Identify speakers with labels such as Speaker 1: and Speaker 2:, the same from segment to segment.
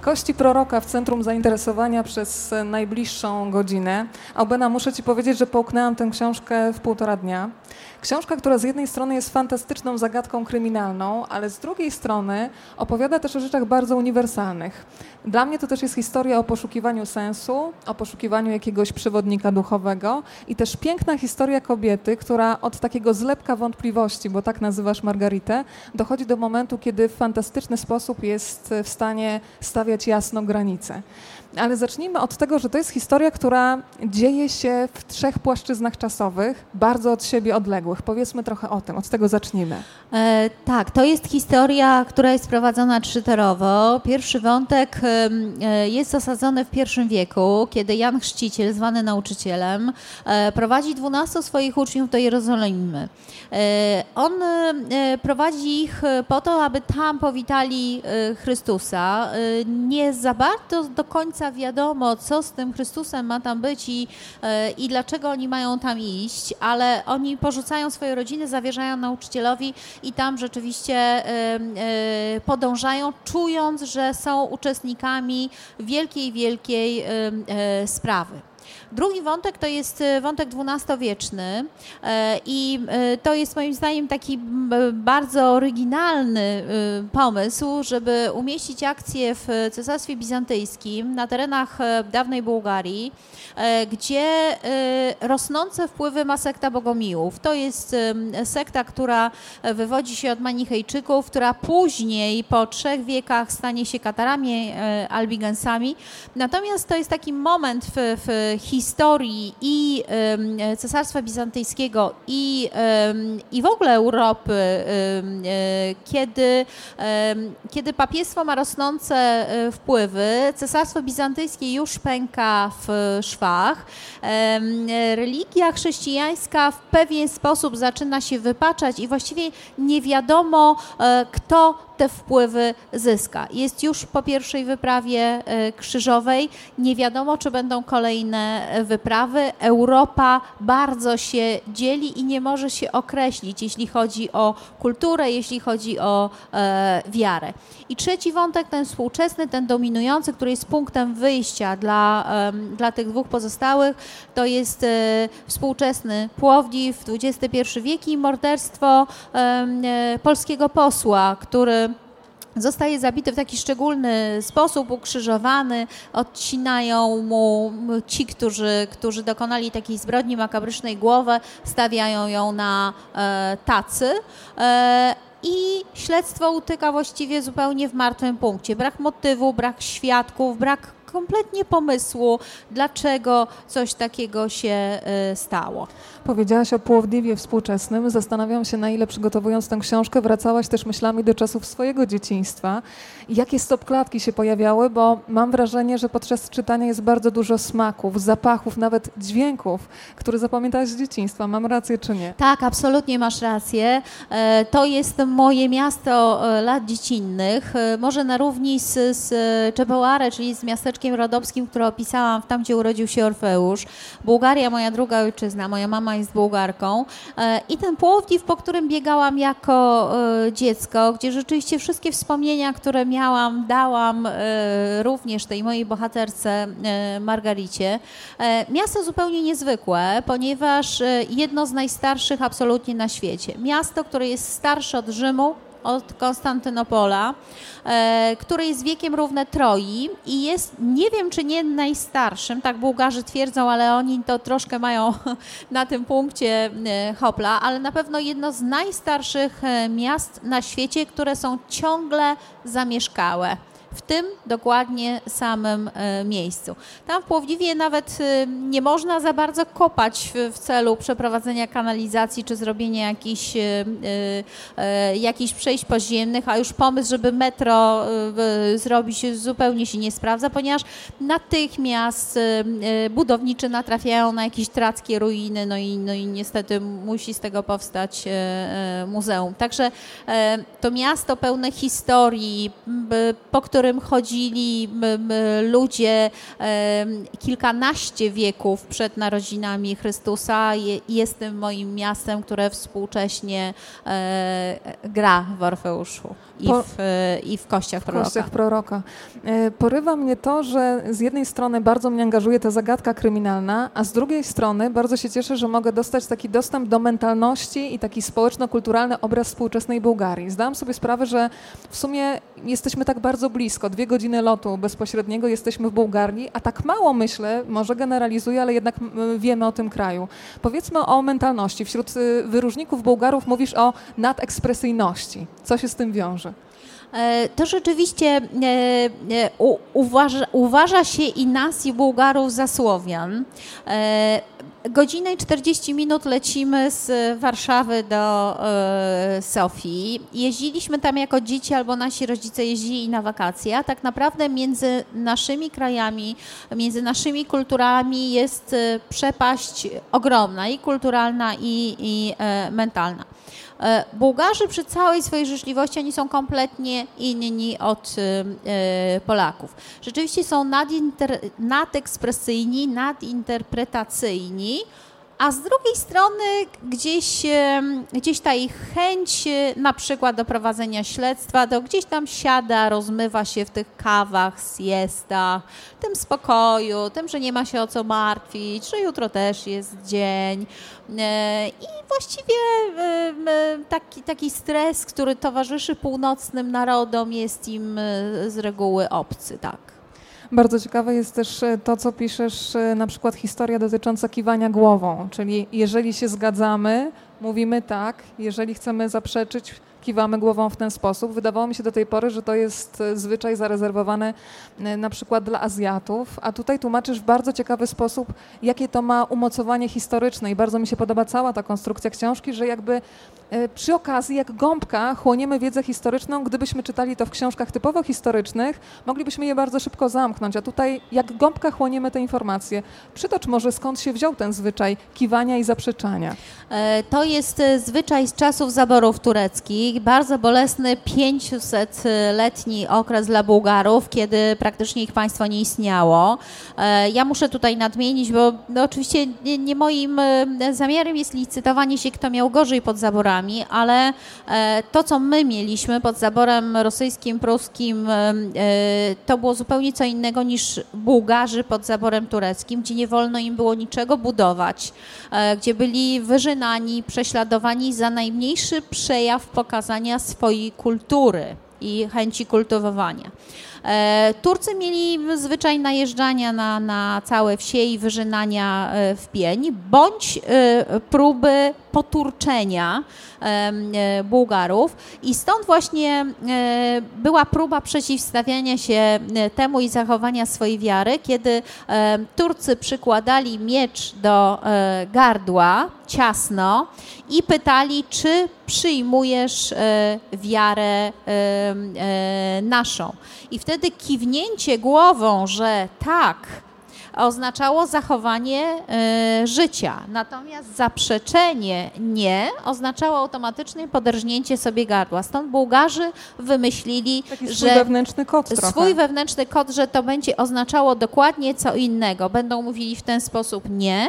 Speaker 1: Kości proroka w centrum zainteresowania przez najbliższą godzinę. Albena, muszę Ci powiedzieć, że połknęłam tę książkę w półtora dnia. Książka, która z jednej strony jest fantastyczną zagadką kryminalną, ale z drugiej strony opowiada też o rzeczach bardzo uniwersalnych. Dla mnie to też jest historia o poszukiwaniu sensu, o poszukiwaniu jakiegoś przewodnika duchowego i też piękna historia kobiety, która od takiego zlepka wątpliwości, bo tak nazywasz Margaritę, dochodzi do momentu, kiedy w fantastyczny sposób jest w stanie stawiać jasno granice. Ale zacznijmy od tego, że to jest historia, która dzieje się w trzech płaszczyznach czasowych, bardzo od siebie odległych. Powiedzmy trochę o tym, od tego zacznijmy.
Speaker 2: E, tak, to jest historia, która jest prowadzona trzytorowo. Pierwszy wątek e, jest osadzony w pierwszym wieku, kiedy Jan Chrzciciel, zwany nauczycielem, e, prowadzi dwunastu swoich uczniów do Jerozolimy. E, on e, prowadzi ich po to, aby tam powitali e, Chrystusa. Nie za bardzo do końca końca wiadomo, co z tym Chrystusem ma tam być i, e, i dlaczego oni mają tam iść, ale oni porzucają swoje rodziny, zawierzają nauczycielowi i tam rzeczywiście e, e, podążają, czując, że są uczestnikami wielkiej, wielkiej sprawy. Drugi wątek to jest e, wątek XII-wieczny e, i e, to jest moim zdaniem taki bardzo oryginalny pomysł, żeby umieścić akcję w Cesarstwie Bizantyjskim na terenach dawnej Bułgarii, gdzie rosnące wpływy ma sekta Bogomiłów. To jest sekta, która wywodzi się od Manichejczyków, która później po trzech wiekach stanie się Katarami albigensami. Natomiast to jest taki moment w, w historii, historii i Cesarstwa Bizantyjskiego i, i w ogóle Europy, e, kiedy, kiedy papiestwo ma rosnące e, wpływy, Cesarstwo Bizantyjskie już pęka w szwach, religia chrześcijańska w pewien sposób zaczyna się wypaczać i właściwie nie wiadomo, e, kto te wpływy zyska. Jest już po pierwszej wyprawie e, krzyżowej. Nie wiadomo, czy będą kolejne e, wyprawy. Europa bardzo się dzieli i nie może się określić, jeśli chodzi o kulturę, jeśli chodzi o e, wiarę. I trzeci wątek, ten współczesny, ten dominujący, który jest punktem wyjścia dla, dla tych dwóch pozostałych, to jest współczesny Płowdiw, XXI wiek i morderstwo polskiego posła, który zostaje zabity w taki szczególny sposób, ukrzyżowany, odcinają mu ci, którzy, którzy dokonali takiej zbrodni makabrycznej głowę, stawiają ją na e, tacy. E, i śledztwo utyka właściwie zupełnie w martwym punkcie. Brak motywu, brak świadków, brak kompletnie pomysłu, dlaczego coś takiego się y, stało.
Speaker 1: Powiedziałaś o Płowdiwie współczesnym. Zastanawiam się, na ile przygotowując tę książkę, wracałaś też myślami do czasów swojego dzieciństwa. Jakie stopklatki się pojawiały, bo mam wrażenie, że podczas czytania jest bardzo dużo smaków, zapachów, nawet dźwięków, które zapamiętałaś z dzieciństwa. Mam rację czy nie?
Speaker 2: Tak, absolutnie masz rację. E, to jest moje miasto e, lat dziecinnych. E, może na równi z, z Czepołare, czyli z miasteczkiem rodowskim, które opisałam, tam gdzie urodził się Orfeusz. Bułgaria, moja druga ojczyzna, moja mama jest Bułgarką. E, I ten Płowdiw, po którym biegałam jako e, dziecko, gdzie rzeczywiście wszystkie wspomnienia, które miałam, dałam e, również tej mojej bohaterce Margaricie. Miasto zupełnie niezwykłe, ponieważ jedno z najstarszych absolutnie na świecie. Miasto, które jest starsze od Rzymu, od Konstantynopola, e, który jest wiekiem równe Troi i jest, nie wiem czy nie najstarszym, tak Bułgarzy twierdzą, ale oni to troszkę mają na tym punkcie e, hopla, ale na pewno jedno z najstarszych e, miast na świecie, które są ciągle zamieszkałe w tym dokładnie samym e, miejscu. Tam w Płowdziwie nawet e, nie można za bardzo kopać w, celu przeprowadzenia kanalizacji czy zrobienia jakichś, e, jakichś przejść podziemnych, a już pomysł, żeby metro zrobić zupełnie się nie sprawdza, ponieważ natychmiast budowniczy natrafiają na jakieś trackie ruiny, no i, no i niestety musi z tego powstać muzeum. Także to miasto pełne historii, po którym którym chodzili ludzie kilkanaście wieków przed narodzinami Chrystusa, jest tym moim miastem, które współcześnie e, gra w Orfeuszu i, po, w, i w kościach proroka.
Speaker 1: Kościach proroka. E, porywa mnie to, że z jednej strony bardzo mnie angażuje ta zagadka kryminalna, a z drugiej strony bardzo się cieszę, że mogę dostać taki dostęp do mentalności i taki społeczno-kulturalny obraz współczesnej Bułgarii. Zdałam sobie sprawę, że w sumie jesteśmy tak bardzo blisko, dwie godziny lotu bezpośredniego jesteśmy w Bułgarii, a tak mało myślę, może generalizuję, ale jednak wiemy o tym kraju. Powiedzmy o mentalności. Wśród y, wyróżników Bułgarów mówisz o nadekspresyjności. Co się z tym wiąże?
Speaker 2: E, to rzeczywiście e, e, uważa, uważa się i nas, i Bułgarów za Słowian. Godzinę i 40 minut lecimy z Warszawy do Sofii. Jeździliśmy tam jako dzieci albo nasi rodzice jeździli na wakacje, a tak naprawdę między naszymi krajami, między naszymi kulturami jest przepaść ogromna i kulturalna i, i mentalna. E, Bułgarzy przy całej swojej życzliwości oni są kompletnie inni od e, e, Polaków. Rzeczywiście są nadinter, nadekspresyjni, nadinterpretacyjni, a z drugiej strony gdzieś, gdzieś ta ich chęć na przykład do prowadzenia śledztwa, to gdzieś tam siada, rozmywa się w tych kawach, siestach, tym spokoju, tym, że nie ma się o co martwić, że jutro też jest dzień. E, I właściwie taki, taki stres, który towarzyszy północnym narodom jest im e, z reguły obcy, tak.
Speaker 1: Bardzo ciekawe jest też e, to, co piszesz, e, na przykład historia dotycząca kiwania głową, czyli jeżeli się zgadzamy, mówimy tak, jeżeli chcemy zaprzeczyć, kiwamy głową w ten sposób. Wydawało mi się do tej pory, że to jest e, zwyczaj zarezerwowany na przykład dla Azjatów, a tutaj tłumaczysz w bardzo ciekawy sposób, jakie to ma umocowanie historyczne. I bardzo mi się podoba cała ta konstrukcja książki, że jakby przy okazji, jak gąbka, chłoniemy wiedzę historyczną. Gdybyśmy czytali to w książkach typowo historycznych, moglibyśmy je bardzo szybko zamknąć, a tutaj jak gąbka chłoniemy te informacje. Przytocz może skąd się wziął ten zwyczaj kiwania i zaprzeczania.
Speaker 2: To jest zwyczaj z czasów zaborów tureckich bardzo bolesny 500-letni okres dla Bułgarów, kiedy praktycznie ich państwo nie istniało. E, ja muszę tutaj nadmienić, bo no oczywiście nie, nie moim e, zamiarem jest licytowanie się, kto miał gorzej pod zaborami, ale e, to, co my mieliśmy pod zaborem rosyjskim, pruskim, to było zupełnie co innego niż Bułgarzy pod zaborem tureckim, gdzie nie wolno im było niczego budować, gdzie byli wyżynani, prześladowani za najmniejszy przejaw pokazania swojej kultury i chęci kultywowania. E, Turcy mieli zwyczaj najeżdżania na, na całe wsie i wyżynania e, w pień, bądź e, próby poturczenia Bułgarów. I stąd właśnie była próba przeciwstawiania się temu i zachowania swojej wiary, kiedy Turcy przykładali miecz do gardła ciasno i pytali, czy przyjmujesz wiarę naszą. I wtedy kiwnięcie głową, że tak, oznaczało zachowanie y, życia. Natomiast zaprzeczenie nie oznaczało automatycznie poderżnięcie sobie gardła. Stąd Bułgarzy wymyślili,
Speaker 1: Taki swój że wewnętrzny kod
Speaker 2: swój
Speaker 1: trochę.
Speaker 2: wewnętrzny kod, że to będzie oznaczało dokładnie co innego. Będą mówili w ten sposób nie,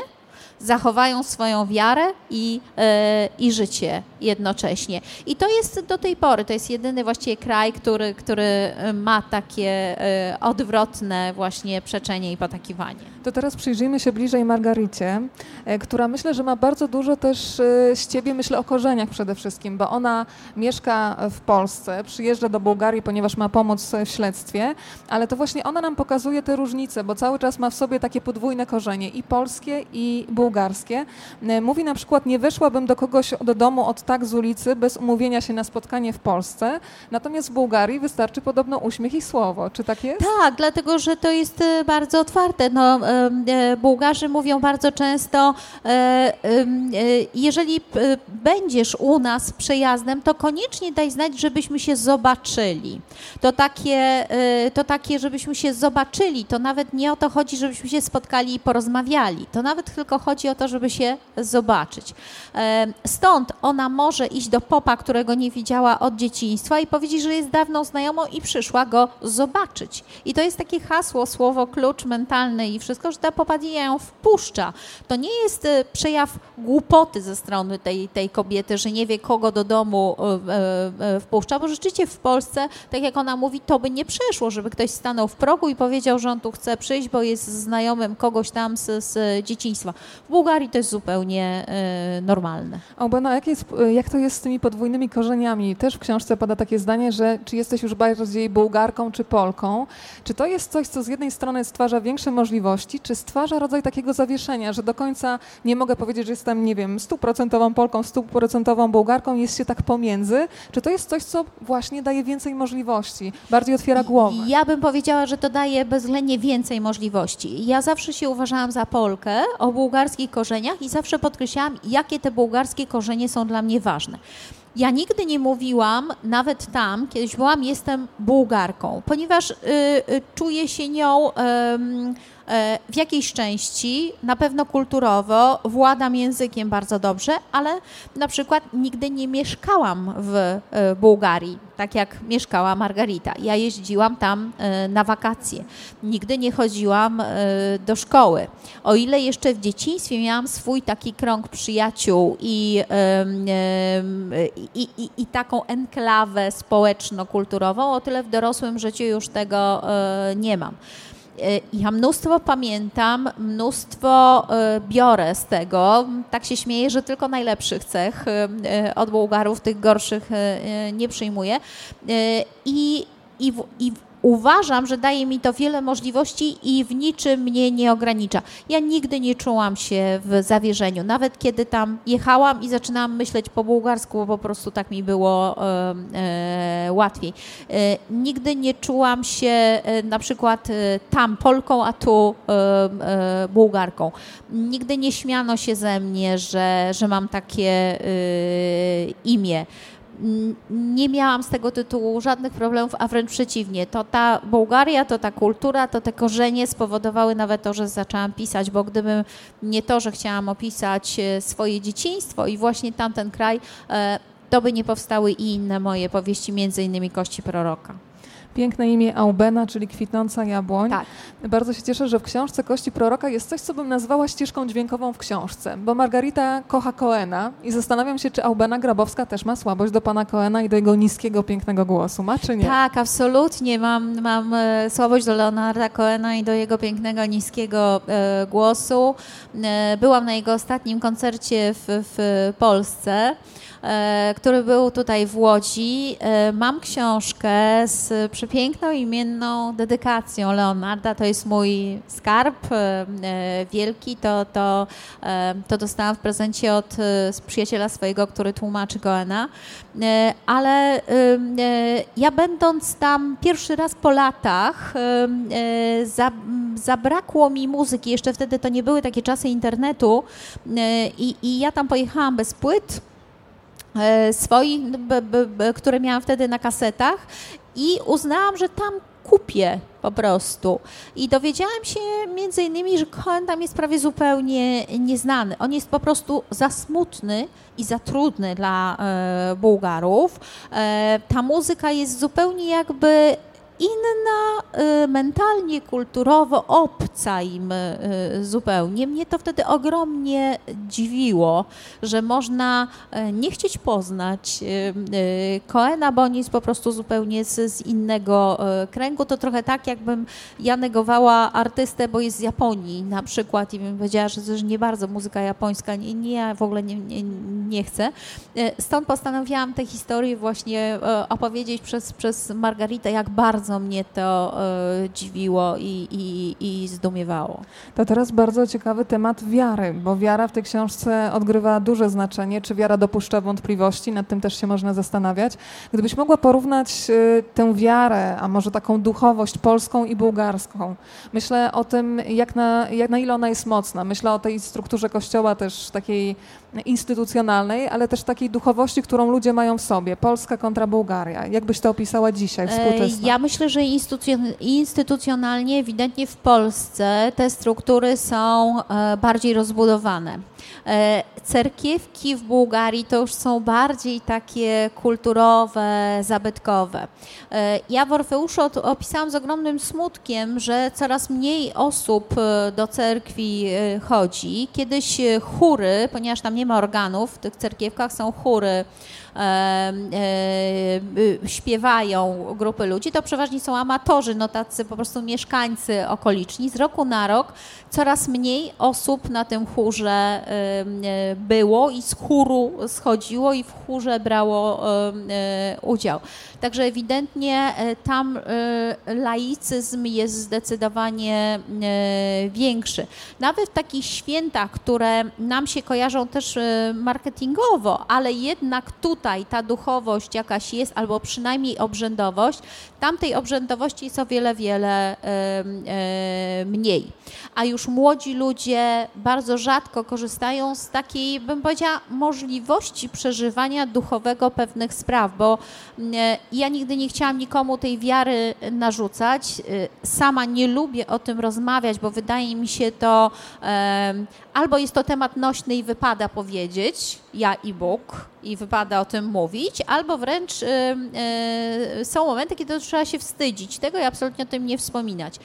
Speaker 2: zachowają swoją wiarę i, e, i życie jednocześnie. I to jest do tej pory, to jest jedyny właściwie kraj, który, który e, ma takie e, odwrotne właśnie przeczenie i potakiwanie.
Speaker 1: To teraz przyjrzyjmy się bliżej Margaricie, która myślę, że ma bardzo dużo też z ciebie, myślę o korzeniach przede wszystkim, bo ona mieszka w Polsce, przyjeżdża do Bułgarii, ponieważ ma pomoc w śledztwie, ale to właśnie ona nam pokazuje te różnice, bo cały czas ma w sobie takie podwójne korzenie i polskie i bułgarskie bułgarskie. E, mówi na przykład, nie weszłabym do kogoś do domu od tak z ulicy bez umówienia się na spotkanie w Polsce, natomiast w Bułgarii wystarczy podobno uśmiech i słowo. Czy tak jest?
Speaker 2: Tak, dlatego, że to jest e, bardzo otwarte. No, e, Bułgarzy mówią bardzo często, jeżeli będziesz u nas przejazdem, to koniecznie daj znać, żebyśmy się zobaczyli. To takie, to takie, żebyśmy się zobaczyli, to nawet nie o to chodzi, żebyśmy się spotkali i porozmawiali. To nawet tylko chodzi chodzi o to, żeby się zobaczyć. Stąd ona może iść do popa, którego nie widziała od dzieciństwa i powiedzieć, że jest dawną znajomą i przyszła go zobaczyć. I to jest takie hasło, słowo klucz mentalny i wszystko, że ta popadnie ją wpuszcza. To nie jest y, przejaw głupoty ze strony tej, tej kobiety, że nie wie, kogo do domu y, y, wpuszcza, bo rzeczywiście w Polsce, tak jak ona mówi, to by nie przeszło, żeby ktoś stanął w progu i powiedział, że on tu chce przyjść, bo jest znajomym kogoś tam z, z dzieciństwa. W Bułgarii to jest zupełnie normalne.
Speaker 1: Albena, jak, jest, jak to jest z tymi podwójnymi korzeniami? Też w książce pada takie zdanie, że czy jesteś już bardziej Bułgarką czy Polką? Czy to jest coś, co z jednej strony stwarza większe możliwości, czy stwarza rodzaj takiego zawieszenia, że do końca nie mogę powiedzieć, że jestem, nie wiem, stuprocentową Polką, stuprocentową Bułgarką, jest się tak pomiędzy? Czy to jest coś, co właśnie daje więcej możliwości, bardziej otwiera głowę?
Speaker 2: Ja bym powiedziała, że to daje bezwzględnie więcej możliwości. Ja zawsze się uważałam za Polkę o bułgarskich korzeniach i zawsze podkreślałam, jakie te bułgarskie korzenie są dla mnie ważne. Ja nigdy nie mówiłam, nawet tam, kiedyś byłam, jestem Bułgarką, ponieważ y, y, czuję się nią. Y, w jakiejś części, na pewno kulturowo, władam językiem bardzo dobrze, ale na przykład nigdy nie mieszkałam w e, Bułgarii, tak jak mieszkała Margarita. Ja jeździłam tam e, na wakacje. Nigdy nie chodziłam do szkoły. O ile jeszcze w dzieciństwie miałam swój taki krąg przyjaciół i, i, i, i taką enklawę społeczno-kulturową, o tyle w dorosłym życiu już tego nie mam. E, ja mnóstwo pamiętam, mnóstwo e, biorę z tego. Tak się śmieję, że tylko najlepszych cech e, od Bułgarów, tych gorszych nie przyjmuję. I, i, i uważam, że daje mi to wiele możliwości i w niczym mnie nie ogranicza. Ja nigdy nie czułam się w zawierzeniu, nawet kiedy tam jechałam i zaczynałam myśleć po bułgarsku, bo po prostu tak mi było e, e, łatwiej. E, nigdy nie czułam się e, na przykład e, tam Polką, a tu e, Bułgarką. Nigdy nie śmiano się ze mnie, że, że mam takie imię nie miałam z tego tytułu żadnych problemów, a wręcz przeciwnie. To ta Bułgaria, to ta kultura, to te korzenie spowodowały nawet to, że zaczęłam pisać, bo gdybym nie to, że chciałam opisać e, swoje dzieciństwo i właśnie tamten kraj, e, to by nie powstały i inne moje powieści, między innymi Kości Proroka.
Speaker 1: Piękne imię Aubena, czyli kwitnąca jabłoń.
Speaker 2: Tak.
Speaker 1: Bardzo się cieszę, że w książce Kości Proroka jest coś, co bym nazwała ścieżką dźwiękową w książce, bo Margarita kocha Koena i zastanawiam się, czy Aubena Grabowska też ma słabość do pana Koena i do jego niskiego, pięknego głosu. Ma czy nie?
Speaker 2: Tak, absolutnie. Mam, mam e, słabość do Leonarda Koena i do jego pięknego, niskiego e, głosu. E, byłam na jego ostatnim koncercie w, w Polsce. E, który był tutaj w Łodzi. E, mam książkę z przepiękną imienną dedykacją Leonarda. To jest mój skarb e, wielki. To, to, to dostałam w prezencie od przyjaciela swojego, który tłumaczy Goena. Ale ja będąc tam pierwszy raz po latach, zabrakło mi muzyki. Jeszcze wtedy to nie były takie czasy internetu i, i ja tam pojechałam bez płyt swoich, które miałam wtedy na kasetach i uznałam, że tam kupię po prostu. I dowiedziałam się między innymi, że Cohen tam jest prawie zupełnie nieznany. On jest po prostu za smutny i za trudny dla e, Bułgarów. E, ta muzyka jest zupełnie jakby inna, y, mentalnie, kulturowo obca im y, zupełnie. Mnie to wtedy ogromnie dziwiło, że można y, nie chcieć poznać Koena, bo on jest po prostu zupełnie z, z innego kręgu. To trochę tak, jakbym ja negowała artystę, bo jest z Japonii na przykład i bym powiedziała, że też nie bardzo muzyka japońska, nie, nie w ogóle nie, nie, nie chcę. Stąd postanowiłam tę historię właśnie opowiedzieć przez, przez Margaritę, jak bardzo bardzo mnie to e, dziwiło i, i, i zdumiewało.
Speaker 1: To teraz bardzo ciekawy temat wiary, bo wiara w tej książce odgrywa duże znaczenie. Czy wiara dopuszcza wątpliwości? Nad tym też się można zastanawiać. Gdybyś mogła porównać e, tę wiarę, a może taką duchowość polską i bułgarską. Myślę o tym, jak na, jak na ile ona jest mocna. Myślę o tej strukturze kościoła też takiej instytucjonalnej, ale też takiej duchowości, którą ludzie mają w sobie. Polska kontra Bułgaria. Jak byś to opisała dzisiaj, współczesna?
Speaker 2: Ja myślę, że instytucjonalnie, ewidentnie w Polsce te struktury są bardziej rozbudowane. E, cerkiewki w Bułgarii to już są bardziej takie kulturowe, zabytkowe. E, ja w Orfeuszu opisałam z ogromnym smutkiem, że coraz mniej osób e, do cerkwi chodzi. Kiedyś chóry, ponieważ tam nie ma organów, w tych cerkiewkach są chóry śpiewają grupy ludzi, to przeważnie są amatorzy, no tacy po prostu mieszkańcy okoliczni. Z roku na rok coraz mniej osób na tym chórze e, było i z chóru schodziło i w chórze brało e, udział. Także ewidentnie e, tam laicyzm jest zdecydowanie większy. Nawet w takich świętach, które nam się kojarzą też marketingowo, ale jednak tutaj ta duchowość jakaś jest, albo przynajmniej obrzędowość, tamtej obrzędowości jest o wiele, wiele mniej. A już młodzi ludzie bardzo rzadko korzystają z takiej, bym powiedziała, możliwości przeżywania duchowego pewnych spraw, bo e, ja nigdy nie chciałam nikomu tej wiary narzucać. E, sama nie lubię o tym rozmawiać, bo wydaje mi się to albo jest to temat nośny i wypada powiedzieć, ja i Bóg, i wypada o tym mówić, albo wręcz y, y, są momenty, kiedy trzeba się wstydzić tego i absolutnie o tym nie wspominać.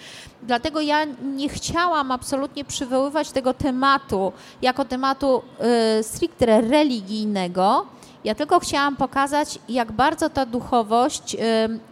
Speaker 2: Dlatego ja nie chciałam absolutnie przywoływać tego tematu jako tematu y, stricte religijnego, ja tylko chciałam pokazać, jak bardzo ta duchowość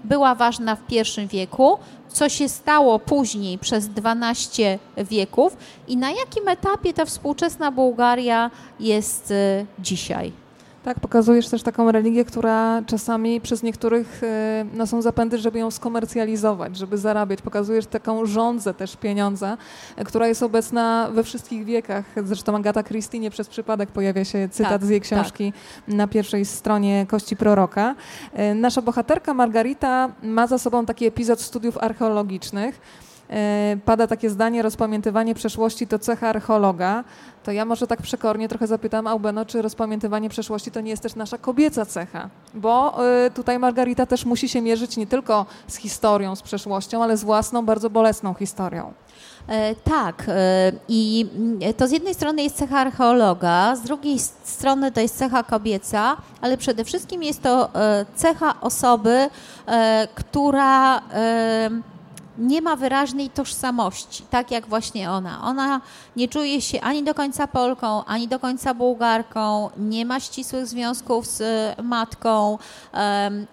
Speaker 2: była ważna w pierwszym wieku, co się stało później przez 12 wieków i na jakim etapie ta współczesna Bułgaria jest dzisiaj.
Speaker 1: Tak, pokazujesz też taką religię, która czasami przez niektórych e, no, są zapędy, żeby ją skomercjalizować, żeby zarabiać. Pokazujesz taką rządzę też pieniądza, która jest obecna we wszystkich wiekach. Zresztą Agata Christie nie przez przypadek pojawia się cytat tak, z jej książki tak. na pierwszej stronie Kości Proroka. E, nasza bohaterka Margarita ma za sobą taki epizod studiów archeologicznych. Pada takie zdanie, rozpamiętywanie przeszłości to cecha archeologa to ja może tak przekornie trochę zapytam Aubeno, czy rozpamiętywanie przeszłości to nie jest też nasza kobieca cecha? Bo y, tutaj Margarita też musi się mierzyć nie tylko z historią, z przeszłością, ale z własną, bardzo bolesną historią.
Speaker 2: E, tak, e, i to z jednej strony jest cecha archeologa, z drugiej strony to jest cecha kobieca, ale przede wszystkim jest to e, cecha osoby, która nie ma wyraźnej tożsamości, tak jak właśnie ona. Ona nie czuje się ani do końca Polką, ani do końca Bułgarką, nie ma ścisłych związków z matką.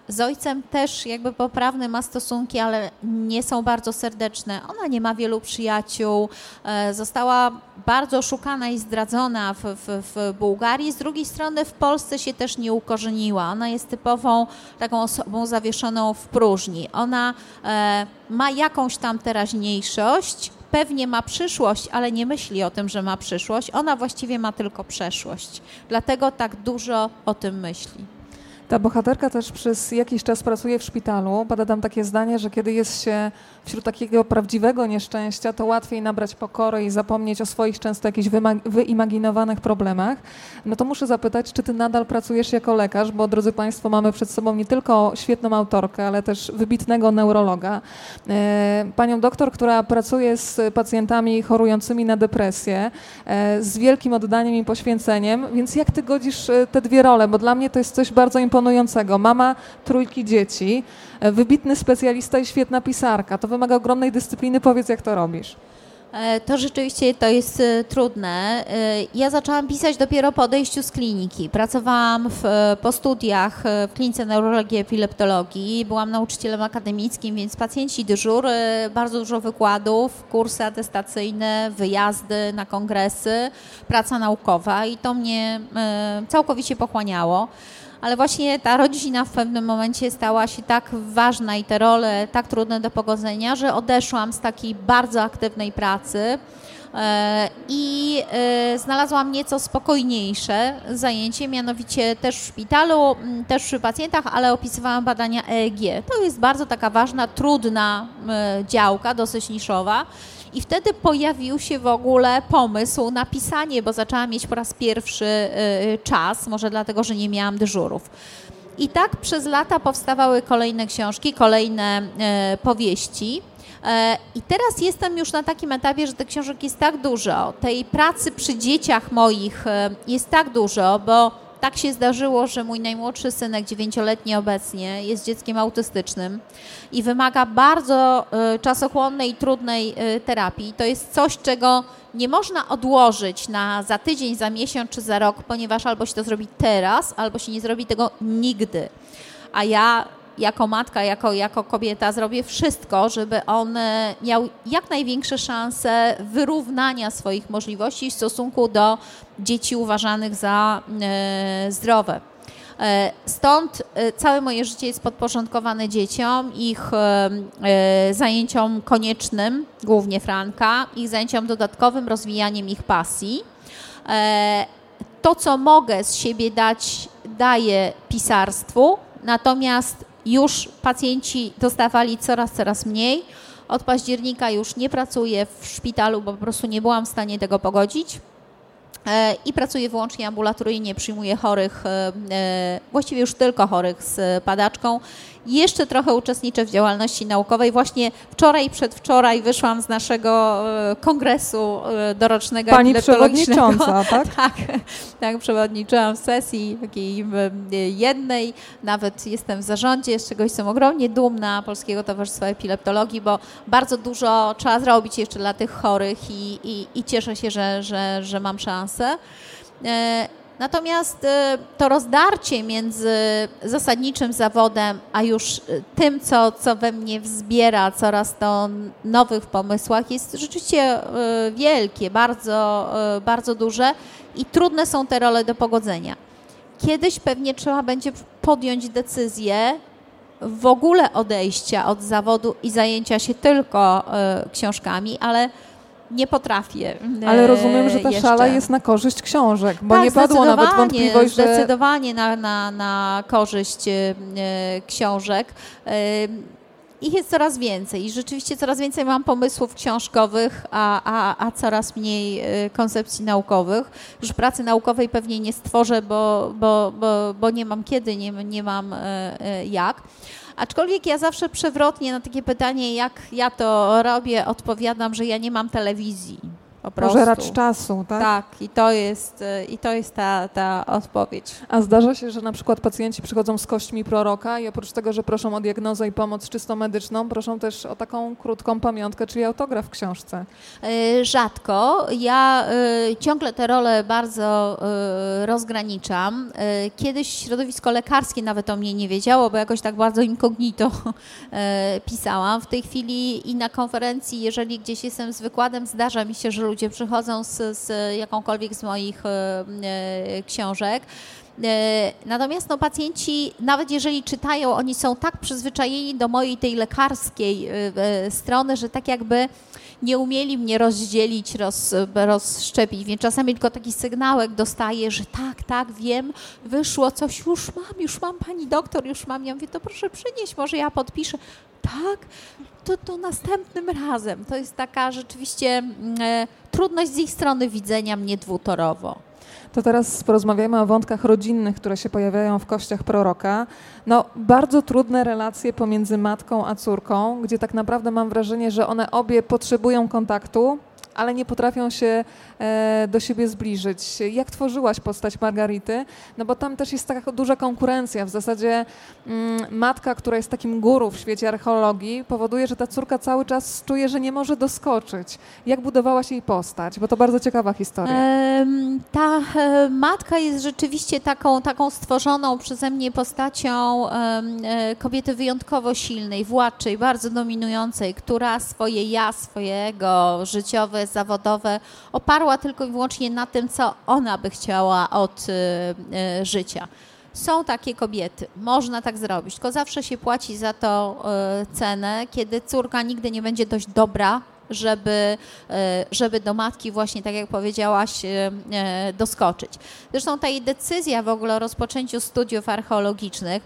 Speaker 2: Z ojcem też jakby poprawny ma stosunki, ale nie są bardzo serdeczne. Ona nie ma wielu przyjaciół, e, została bardzo szukana i zdradzona w, w, w Bułgarii. Z drugiej strony w Polsce się też nie ukorzeniła. Ona jest typową taką osobą zawieszoną w próżni. Ona e, ma jakąś tam teraźniejszość, pewnie ma przyszłość, ale nie myśli o tym, że ma przyszłość. Ona właściwie ma tylko przeszłość. Dlatego tak dużo o tym myśli.
Speaker 1: Ta bohaterka też przez jakiś czas pracuje w szpitalu. Pada tam takie zdanie, że kiedy jest się wśród takiego prawdziwego nieszczęścia, to łatwiej nabrać pokory i zapomnieć o swoich często jakichś wyimaginowanych problemach. No to muszę zapytać, czy ty nadal pracujesz jako lekarz, bo drodzy Państwo, mamy przed sobą nie tylko świetną autorkę, ale też wybitnego neurologa. E, panią doktor, która pracuje z pacjentami chorującymi na depresję, e, z wielkim oddaniem i poświęceniem, więc jak ty godzisz e, te dwie role? Bo dla mnie to jest coś bardzo imponującego. Mama trójki dzieci, wybitny specjalista i świetna pisarka. To wymaga ogromnej dyscypliny. Powiedz, jak to robisz.
Speaker 2: E, to rzeczywiście to jest e, trudne. E, ja zaczęłam pisać dopiero po odejściu z kliniki. Pracowałam w, po studiach w klinice neurologii i epileptologii. Byłam nauczycielem akademickim, więc pacjenci dyżur, bardzo dużo wykładów, kursy atestacyjne, wyjazdy na kongresy, praca naukowa i to mnie całkowicie pochłaniało ale właśnie ta rodzina w pewnym momencie stała się tak ważna i te role tak trudne do pogodzenia, że odeszłam z takiej bardzo aktywnej pracy e, i e, znalazłam nieco spokojniejsze zajęcie, mianowicie też w szpitalu, też przy pacjentach, ale opisywałam badania EEG. To jest bardzo taka ważna, trudna działka, dosyć niszowa I wtedy pojawił się w ogóle pomysł na pisanie, bo zaczęłam mieć po raz pierwszy czas, może dlatego, że nie miałam dyżurów. I tak przez lata powstawały kolejne książki, kolejne powieści. E, I teraz jestem już na takim etapie, że tych książek jest tak dużo, tej pracy przy dzieciach moich jest tak dużo, bo tak się zdarzyło, że mój najmłodszy synek, dziewięcioletni obecnie, jest dzieckiem autystycznym i wymaga bardzo e, czasochłonnej i trudnej terapii. To jest coś, czego nie można odłożyć na za tydzień, za miesiąc czy za rok, ponieważ albo się to zrobi teraz, albo się nie zrobi tego nigdy. A ja jako matka, jako, jako kobieta zrobię wszystko, żeby on e, miał jak największe szanse wyrównania swoich możliwości w stosunku do dzieci uważanych za e, zdrowe. E, stąd całe moje życie jest podporządkowane dzieciom, ich zajęciom koniecznym, głównie Franka, ich zajęciom dodatkowym, rozwijaniem ich pasji. To, co mogę z siebie dać, daję pisarstwu, natomiast już pacjenci dostawali coraz, coraz mniej. Od października już nie pracuję w szpitalu, bo po prostu nie byłam w stanie tego pogodzić. E, I pracuję wyłącznie ambulatoryjnie, przyjmuję chorych, e, e, właściwie już tylko chorych z padaczką jeszcze trochę uczestniczę w działalności naukowej. Właśnie wczoraj i przedwczoraj wyszłam z naszego e, kongresu e, dorocznego
Speaker 1: Pani przewodnicząca, tak?
Speaker 2: tak, tak, przewodniczyłam w sesji takiej e, jednej, nawet jestem w zarządzie, z czego jestem ogromnie dumna Polskiego Towarzystwa Epileptologii, bo bardzo dużo trzeba zrobić jeszcze dla tych chorych i, i, i cieszę się, że, że, że mam szansę. Natomiast y, to rozdarcie między zasadniczym zawodem, a już y, tym, co, co we mnie wzbiera coraz to nowych pomysłach, jest rzeczywiście y, wielkie, bardzo, bardzo duże i trudne są te role do pogodzenia. Kiedyś pewnie trzeba będzie podjąć decyzję w ogóle odejścia od zawodu i zajęcia się tylko książkami, ale nie potrafię.
Speaker 1: Ale rozumiem, że ta jeszcze. szala jest na korzyść książek, bo
Speaker 2: tak,
Speaker 1: nie padło nawet wątpliwość,
Speaker 2: że... Zdecydowanie na, na, na korzyść e, książek. E, ich jest coraz więcej i rzeczywiście coraz więcej mam pomysłów książkowych, a, a, a coraz mniej e, koncepcji naukowych. Już pracy naukowej pewnie nie stworzę, bo, bo, bo, bo nie mam kiedy, nie, nie mam jak. Aczkolwiek ja zawsze przewrotnie na takie pytanie, jak ja to robię, odpowiadam, że ja nie mam telewizji. Po prostu.
Speaker 1: Pożeracz czasu, tak?
Speaker 2: Tak, i to jest, y, i to jest ta, ta odpowiedź.
Speaker 1: A zdarza się, że na przykład pacjenci przychodzą z kośćmi proroka i oprócz tego, że proszą o diagnozę i pomoc czysto medyczną, proszą też o taką krótką pamiątkę, czyli autograf w książce?
Speaker 2: Y, rzadko. Ja y, ciągle te role bardzo rozgraniczam. Kiedyś środowisko lekarskie nawet o mnie nie wiedziało, bo jakoś tak bardzo incognito pisałam. W tej chwili i na konferencji, jeżeli gdzieś jestem z wykładem, zdarza mi się, że ludzie przychodzą z, z jakąkolwiek z moich e, e, książek. E, natomiast no, pacjenci, nawet jeżeli czytają, oni są tak przyzwyczajeni do mojej tej lekarskiej strony, że tak jakby nie umieli mnie rozdzielić, roz, rozszczepić, więc czasami tylko taki sygnałek dostaję, że tak, tak, wiem, wyszło coś, już mam, już mam pani doktor, już mam. Ja mówię, to proszę przynieść, może ja podpiszę. Tak, to, to następnym razem. To jest taka rzeczywiście mm, e, trudność z ich strony widzenia mnie dwutorowo.
Speaker 1: To teraz porozmawiamy o wątkach rodzinnych, które się pojawiają w kościach proroka. No, bardzo trudne relacje pomiędzy matką a córką, gdzie tak naprawdę mam wrażenie, że one obie potrzebują kontaktu, ale nie potrafią się e, do siebie zbliżyć. Jak tworzyłaś postać Margarity? No bo tam też jest taka duża konkurencja. W zasadzie mm, matka, która jest takim guru w świecie archeologii, powoduje, że ta córka cały czas czuje, że nie może doskoczyć. Jak budowałaś jej postać? Bo to bardzo ciekawa historia.
Speaker 2: ta e, matka jest rzeczywiście taką, taką stworzoną przeze mnie postacią e, kobiety wyjątkowo silnej, władczej, bardzo dominującej, która swoje ja, swojego życiowe zawodowe oparła tylko i wyłącznie na tym, co ona by chciała od y, y, życia. Są takie kobiety, można tak zrobić, tylko zawsze się płaci za to y, cenę, kiedy córka nigdy nie będzie dość dobra, żeby, e, żeby do matki właśnie, tak jak powiedziałaś, e, e, doskoczyć. Zresztą ta jej decyzja w ogóle o rozpoczęciu studiów archeologicznych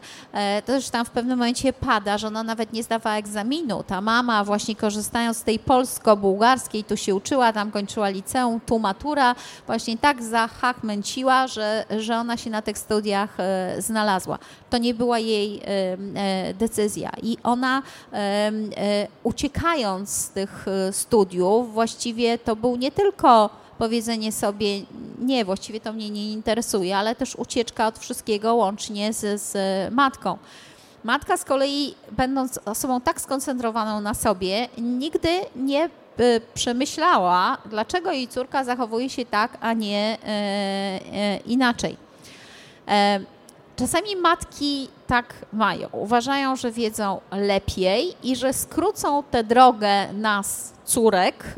Speaker 2: to też tam w pewnym momencie pada, że ona nawet nie zdawała egzaminu. Ta mama właśnie korzystając z tej polsko-bułgarskiej, tu się uczyła, tam kończyła liceum, tu matura, właśnie tak zahachmęciła, że, że ona się na tych studiach znalazła. To nie była jej decyzja i ona uciekając z tych studiów, właściwie to był nie tylko powiedzenie sobie, nie, właściwie to mnie nie interesuje, ale też ucieczka od wszystkiego łącznie z, z matką. Matka z kolei, będąc osobą tak skoncentrowaną na sobie, nigdy nie przemyślała, dlaczego jej córka zachowuje się tak, a nie e, e, inaczej. E, Czasami matki tak mają. Uważają, że wiedzą lepiej i że skrócą tę drogę nas, córek,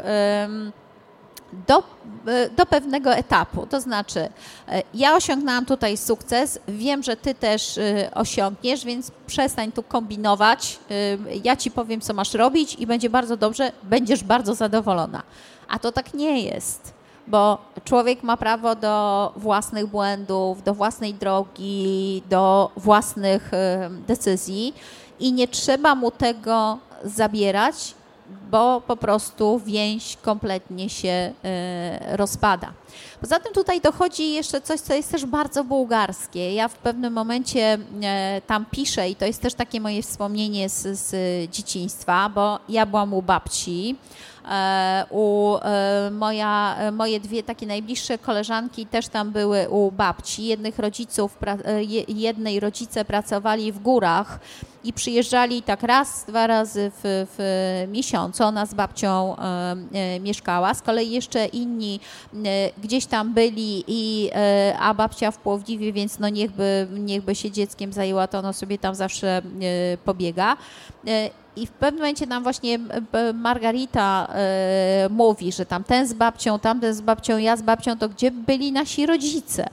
Speaker 2: do, e, do pewnego etapu. To znaczy, e, ja osiągnęłam tutaj sukces, wiem, że ty też e, osiągniesz, więc przestań tu kombinować. Ja ci powiem, co masz robić i będzie bardzo dobrze, będziesz bardzo zadowolona. A to tak nie jest bo człowiek ma prawo do własnych błędów, do własnej drogi, do własnych decyzji i nie trzeba mu tego zabierać, bo po prostu więź kompletnie się e, rozpada. Poza tym tutaj dochodzi jeszcze coś, co jest też bardzo bułgarskie. Ja w pewnym momencie e, tam piszę i to jest też takie moje wspomnienie z, z dzieciństwa, bo ja byłam u babci, u e, moja, moje dwie takie najbliższe koleżanki też tam były u babci. Jednych rodziców, e, jednej rodzice pracowali w górach i przyjeżdżali tak raz, dwa razy w, w miesiącu. Ona z babcią e, mieszkała. Z kolei jeszcze inni e, gdzieś tam byli, i, e, a babcia w Płowdziwie, więc no niechby, niechby się dzieckiem zajęła, to ono sobie tam zawsze pobiega. I w pewnym momencie nam właśnie Margarita e, mówi, że tam ten z babcią, tamten z babcią, ja z babcią, to gdzie byli nasi rodzice?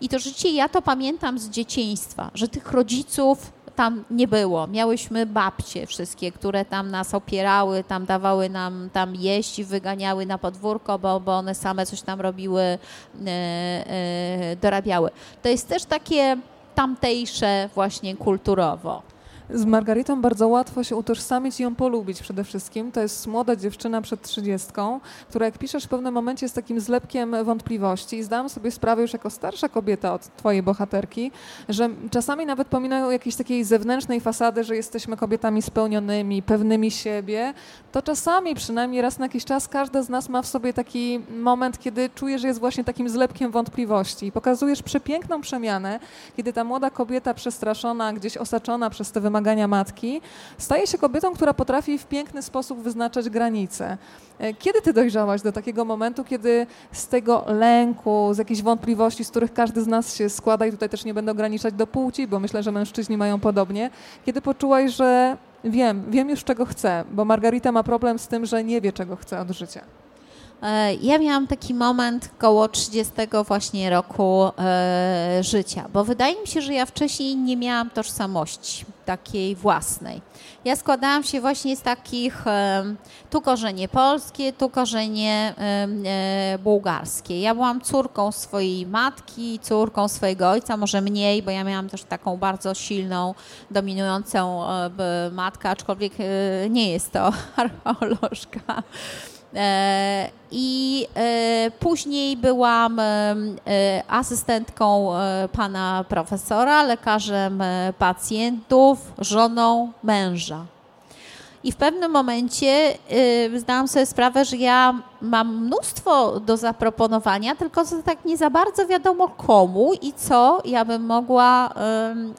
Speaker 2: I to życie ja to pamiętam z dzieciństwa, że tych rodziców tam nie było. Miałyśmy babcie wszystkie, które tam nas opierały, tam dawały nam tam jeść i wyganiały na podwórko, bo, bo one same coś tam robiły, e, e, dorabiały. To jest też takie tamtejsze właśnie kulturowo.
Speaker 1: Z Margaritą bardzo łatwo się utożsamić i ją polubić przede wszystkim. To jest młoda dziewczyna przed trzydziestką, która jak piszesz w pewnym momencie jest takim zlepkiem wątpliwości. I zdałam sobie sprawę już jako starsza kobieta od twojej bohaterki, że czasami nawet pominają jakiejś takiej zewnętrznej fasady, że jesteśmy kobietami spełnionymi, pewnymi siebie, to czasami przynajmniej raz na jakiś czas każda z nas ma w sobie taki moment, kiedy czuje, że jest właśnie takim zlepkiem wątpliwości. Pokazujesz przepiękną przemianę, kiedy ta młoda kobieta przestraszona, gdzieś osaczona przez te wymagania wymagania matki, staje się kobietą, która potrafi w piękny sposób wyznaczać granice. E, kiedy ty dojrzałaś do takiego momentu, kiedy z tego lęku, z jakichś wątpliwości, z których każdy z nas się składa, i tutaj też nie będę ograniczać do płci, bo myślę, że mężczyźni mają podobnie, kiedy poczułaś, że wiem, wiem już czego chcę, bo Margarita ma problem z tym, że nie wie czego chce od życia.
Speaker 2: E, ja miałam taki moment koło 30 właśnie roku e, życia, bo wydaje mi się, że ja wcześniej nie miałam tożsamości takiej własnej. Ja składałam się właśnie z takich e, tu korzenie polskie, tu korzenie bułgarskie. Ja byłam córką swojej matki, córką swojego ojca, może mniej, bo ja miałam też taką bardzo silną, dominującą matkę, aczkolwiek nie jest to archeolożka. E, I e, później byłam e, asystentką pana profesora, lekarzem pacjentów, żoną męża. I w pewnym momencie zdałam sobie sprawę, że ja mam mnóstwo do zaproponowania, tylko tak nie za bardzo wiadomo komu i co ja bym mogła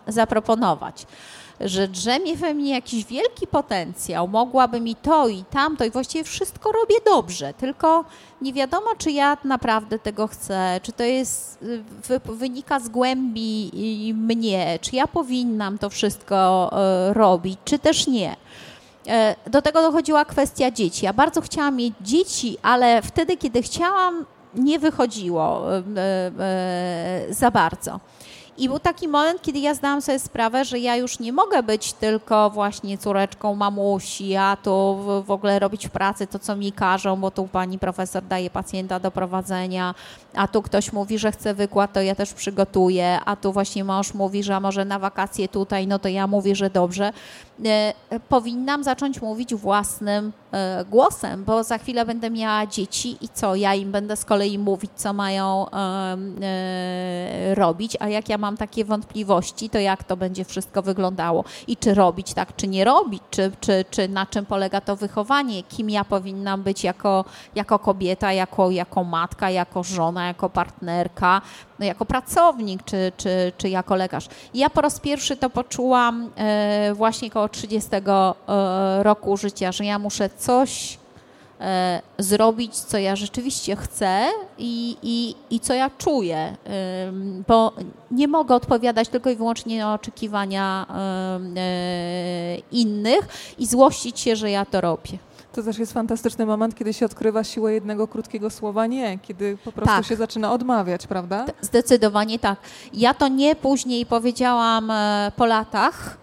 Speaker 2: zaproponować że drzemie we mnie jakiś wielki potencjał, mogłabym i to, i tamto, i właściwie wszystko robię dobrze, tylko nie wiadomo, czy ja naprawdę tego chcę, czy to jest, wynika z głębi mnie, czy ja powinnam to wszystko e, robić, czy też nie. E, do tego dochodziła kwestia dzieci. Ja bardzo chciałam mieć dzieci, ale wtedy, kiedy chciałam, nie wychodziło e, za bardzo. I był taki moment, kiedy ja zdałam sobie sprawę, że ja już nie mogę być tylko właśnie córeczką mamusi, a tu w ogóle robić w pracy to, co mi każą, bo tu pani profesor daje pacjenta do prowadzenia, a tu ktoś mówi, że chce wykład, to ja też przygotuję, a tu właśnie mąż mówi, że może na wakacje tutaj, no to ja mówię, że dobrze. E, powinnam zacząć mówić własnym e, głosem, bo za chwilę będę miała dzieci i co, ja im będę z kolei mówić, co mają e, robić, a jak ja mam takie wątpliwości, to jak to będzie wszystko wyglądało i czy robić tak, czy nie robić, czy, czy, czy na czym polega to wychowanie, kim ja powinnam być jako, jako kobieta, jako, jako matka, jako żona, jako partnerka, no jako pracownik, czy, czy, czy jako lekarz. I ja po raz pierwszy to poczułam właśnie koło 30 roku życia, że ja muszę coś E, zrobić, co ja rzeczywiście chcę i, i, i co ja czuję, bo nie mogę odpowiadać tylko i wyłącznie na oczekiwania e, innych i złościć się, że ja to robię.
Speaker 1: To też jest fantastyczny moment, kiedy się odkrywa siłę jednego krótkiego słowa nie, kiedy po prostu tak. się zaczyna odmawiać, prawda?
Speaker 2: Zdecydowanie tak. Ja to nie później powiedziałam e, po latach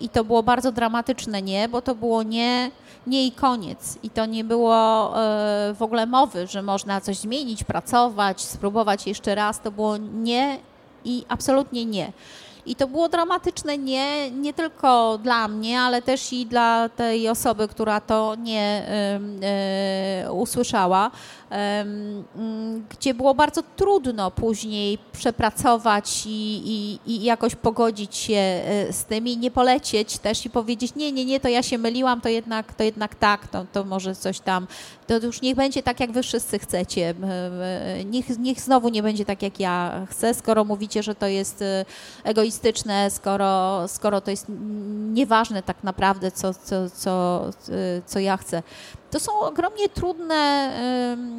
Speaker 2: i to było bardzo dramatyczne nie, bo to było nie nie i koniec. I to nie było e, w ogóle mowy, że można coś zmienić, pracować, spróbować jeszcze raz. To było nie i absolutnie nie. I to było dramatyczne nie, nie tylko dla mnie, ale też i dla tej osoby, która to nie y, y, usłyszała, gdzie było bardzo trudno później przepracować i, i, i, jakoś pogodzić się e, z tym i nie polecieć też i powiedzieć, nie, nie, nie, to ja się myliłam, to jednak, to jednak tak, to, to może coś tam, to już niech będzie tak, jak wy wszyscy chcecie. Niech, niech znowu nie będzie tak, jak ja chcę, skoro mówicie, że to jest egoistyczne egoistyczne, skoro, skoro to jest nieważne tak naprawdę, co, co, co, co ja chcę. To są ogromnie trudne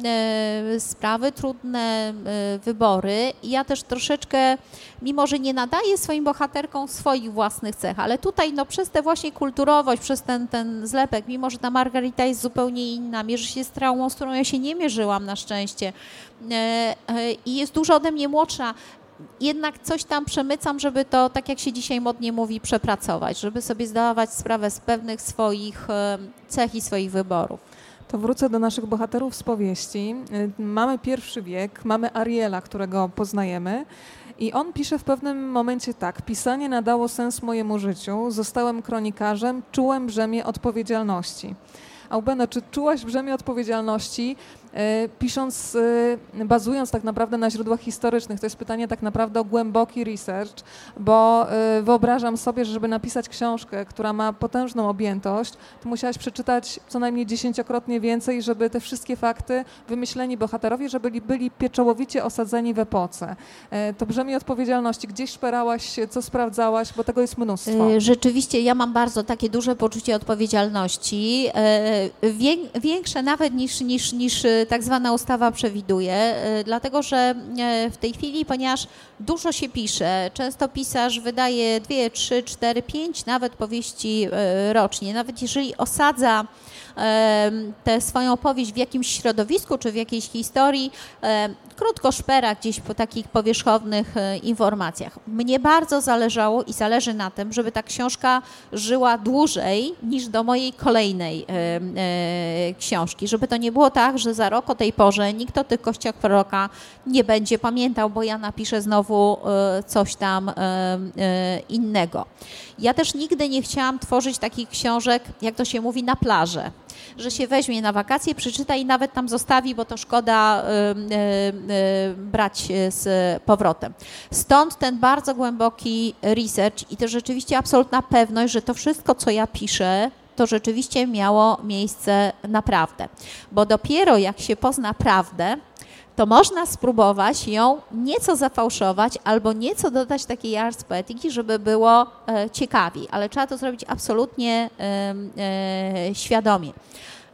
Speaker 2: e, sprawy, trudne e, wybory. I ja też troszeczkę, mimo że nie nadaję swoim bohaterkom swoich własnych cech, ale tutaj no, przez tę właśnie kulturowość, przez ten, ten zlepek, mimo że ta Margarita jest zupełnie inna, mierzy się z traumą, z którą ja się nie mierzyłam na szczęście e, i jest dużo ode mnie młodsza, jednak coś tam przemycam, żeby to, tak jak się dzisiaj modnie mówi, przepracować, żeby sobie zdawać sprawę z pewnych swoich cech i swoich wyborów.
Speaker 1: To wrócę do naszych bohaterów z powieści. Y, mamy pierwszy wiek, mamy Ariela, którego poznajemy. I on pisze w pewnym momencie tak: Pisanie nadało sens mojemu życiu, zostałem kronikarzem, czułem brzemię odpowiedzialności. Aubena, czy czułaś brzemię odpowiedzialności E, pisząc, e, bazując tak naprawdę na źródłach historycznych. To jest pytanie tak naprawdę o głęboki research, bo e, wyobrażam sobie, że żeby napisać książkę, która ma potężną objętość, to musiałaś przeczytać co najmniej dziesięciokrotnie więcej, żeby te wszystkie fakty, wymyśleni bohaterowie, żeby byli, byli pieczołowicie osadzeni w epoce. To brzemię odpowiedzialności. Gdzieś szperałaś, co sprawdzałaś, bo tego jest mnóstwo.
Speaker 2: Rzeczywiście, ja mam bardzo takie duże poczucie odpowiedzialności, większe nawet niż, niż, niż tak zwana ustawa przewiduje, e, dlatego że e, w tej chwili, ponieważ dużo się pisze, często pisarz wydaje dwie, trzy, cztery, pięć nawet powieści e, rocznie, nawet jeżeli osadza tę swoją opowieść w jakimś środowisku czy w jakiejś historii, krótko szpera gdzieś po takich powierzchownych informacjach. Mnie bardzo zależało i zależy na tym, żeby ta książka żyła dłużej niż do mojej kolejnej książki, żeby to nie było tak, że za rok o tej porze nikt o tych kościach proroka nie będzie pamiętał, bo ja napiszę znowu e, coś tam e, e, innego. Ja też nigdy nie chciałam tworzyć takich książek, jak to się mówi, na plażę że się weźmie na wakacje, przeczyta i nawet tam zostawi, bo to szkoda y, y, y, brać z powrotem. Stąd ten bardzo głęboki research i to rzeczywiście absolutna pewność, że to wszystko, co ja piszę, to rzeczywiście miało miejsce naprawdę. Bo dopiero jak się pozna prawdę, to można spróbować ją nieco zafałszować albo nieco dodać takiej ars poetyki, żeby było e, ciekawiej, ale trzeba to zrobić absolutnie e, świadomie.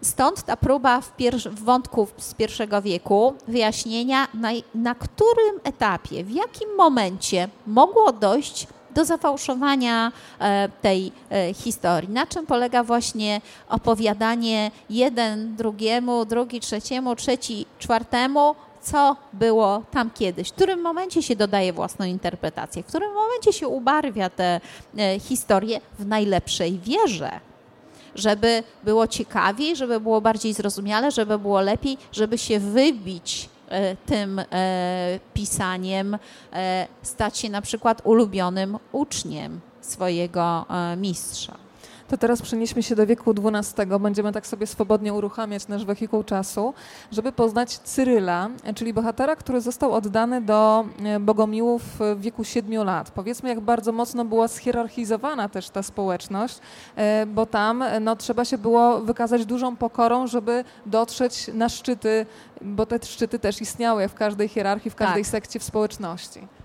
Speaker 2: Stąd ta próba w, w wątku z pierwszego wieku wyjaśnienia, na, na którym etapie, w jakim momencie mogło dojść do zafałszowania e, tej historii. Na czym polega właśnie opowiadanie jeden drugiemu, drugi trzeciemu, trzeci czwartemu, co było tam kiedyś, w którym momencie się dodaje własną interpretację, w którym momencie się ubarwia te e, historie w najlepszej wierze żeby było ciekawiej, żeby było bardziej zrozumiale, żeby było lepiej, żeby się wybić e, tym e, pisaniem, stać się na przykład ulubionym uczniem swojego mistrza.
Speaker 1: To teraz przenieśmy się do wieku XII. Będziemy tak sobie swobodnie uruchamiać nasz wehikuł czasu, żeby poznać Cyryla, czyli bohatera, który został oddany do e, Bogomiłów w wieku 7 lat. Powiedzmy, jak bardzo mocno była schierarchizowana też ta społeczność, e, bo tam no, trzeba się było wykazać dużą pokorą, żeby dotrzeć na szczyty, bo te szczyty też istniały w każdej hierarchii, w każdej tak. sekcji w społeczności.